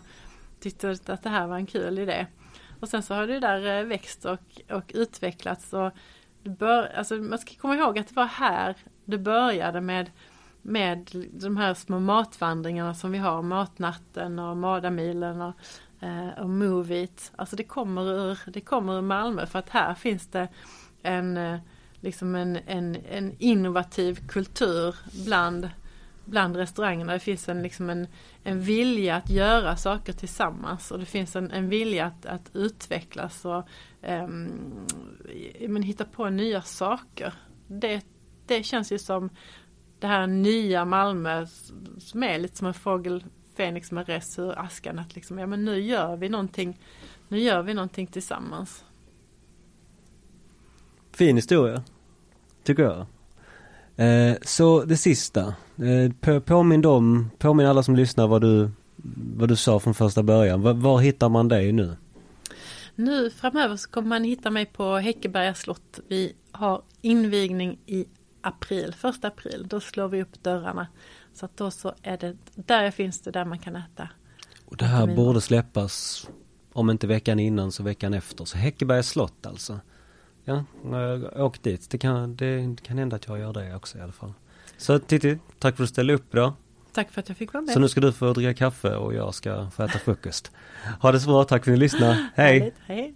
[SPEAKER 2] tyckte att det här var en kul idé. Och sen så har det där eh, växt och, och utvecklats och bör, alltså man ska komma ihåg att det var här det började med med de här små matvandringarna som vi har, Matnatten och Madamilen och, eh, och Move It. Alltså det kommer, ur, det kommer ur Malmö för att här finns det en, eh, liksom en, en, en innovativ kultur bland, bland restaurangerna. Det finns en, liksom en, en vilja att göra saker tillsammans och det finns en, en vilja att, att utvecklas och um, men hitta på nya saker. Det, det känns ju som det här nya Malmö som är lite som en fågel Fenix med res ur askan. Att liksom, ja men nu gör vi någonting, nu gör vi någonting tillsammans.
[SPEAKER 1] Fin historia, tycker jag. Eh, så det sista, eh, påminn dem, påminn alla som lyssnar vad du, vad du sa från första början. Var, var hittar man dig nu?
[SPEAKER 2] Nu framöver så kommer man hitta mig på Häckeberga slott. Vi har invigning i april, första april. Då slår vi upp dörrarna. Så att då så är det, där finns det där man kan äta.
[SPEAKER 1] Och det här borde släppas om inte veckan innan så veckan efter. Så Häckeberga slott alltså. Ja, åk dit. Det kan, det kan hända att jag gör det också i alla fall. Så Titti, tack för att du ställde upp idag.
[SPEAKER 2] Tack för att jag fick vara med.
[SPEAKER 1] Så nu ska du få dricka kaffe och jag ska få äta frukost. Ha det så bra, tack för att ni lyssnade. Hej!
[SPEAKER 2] Hej!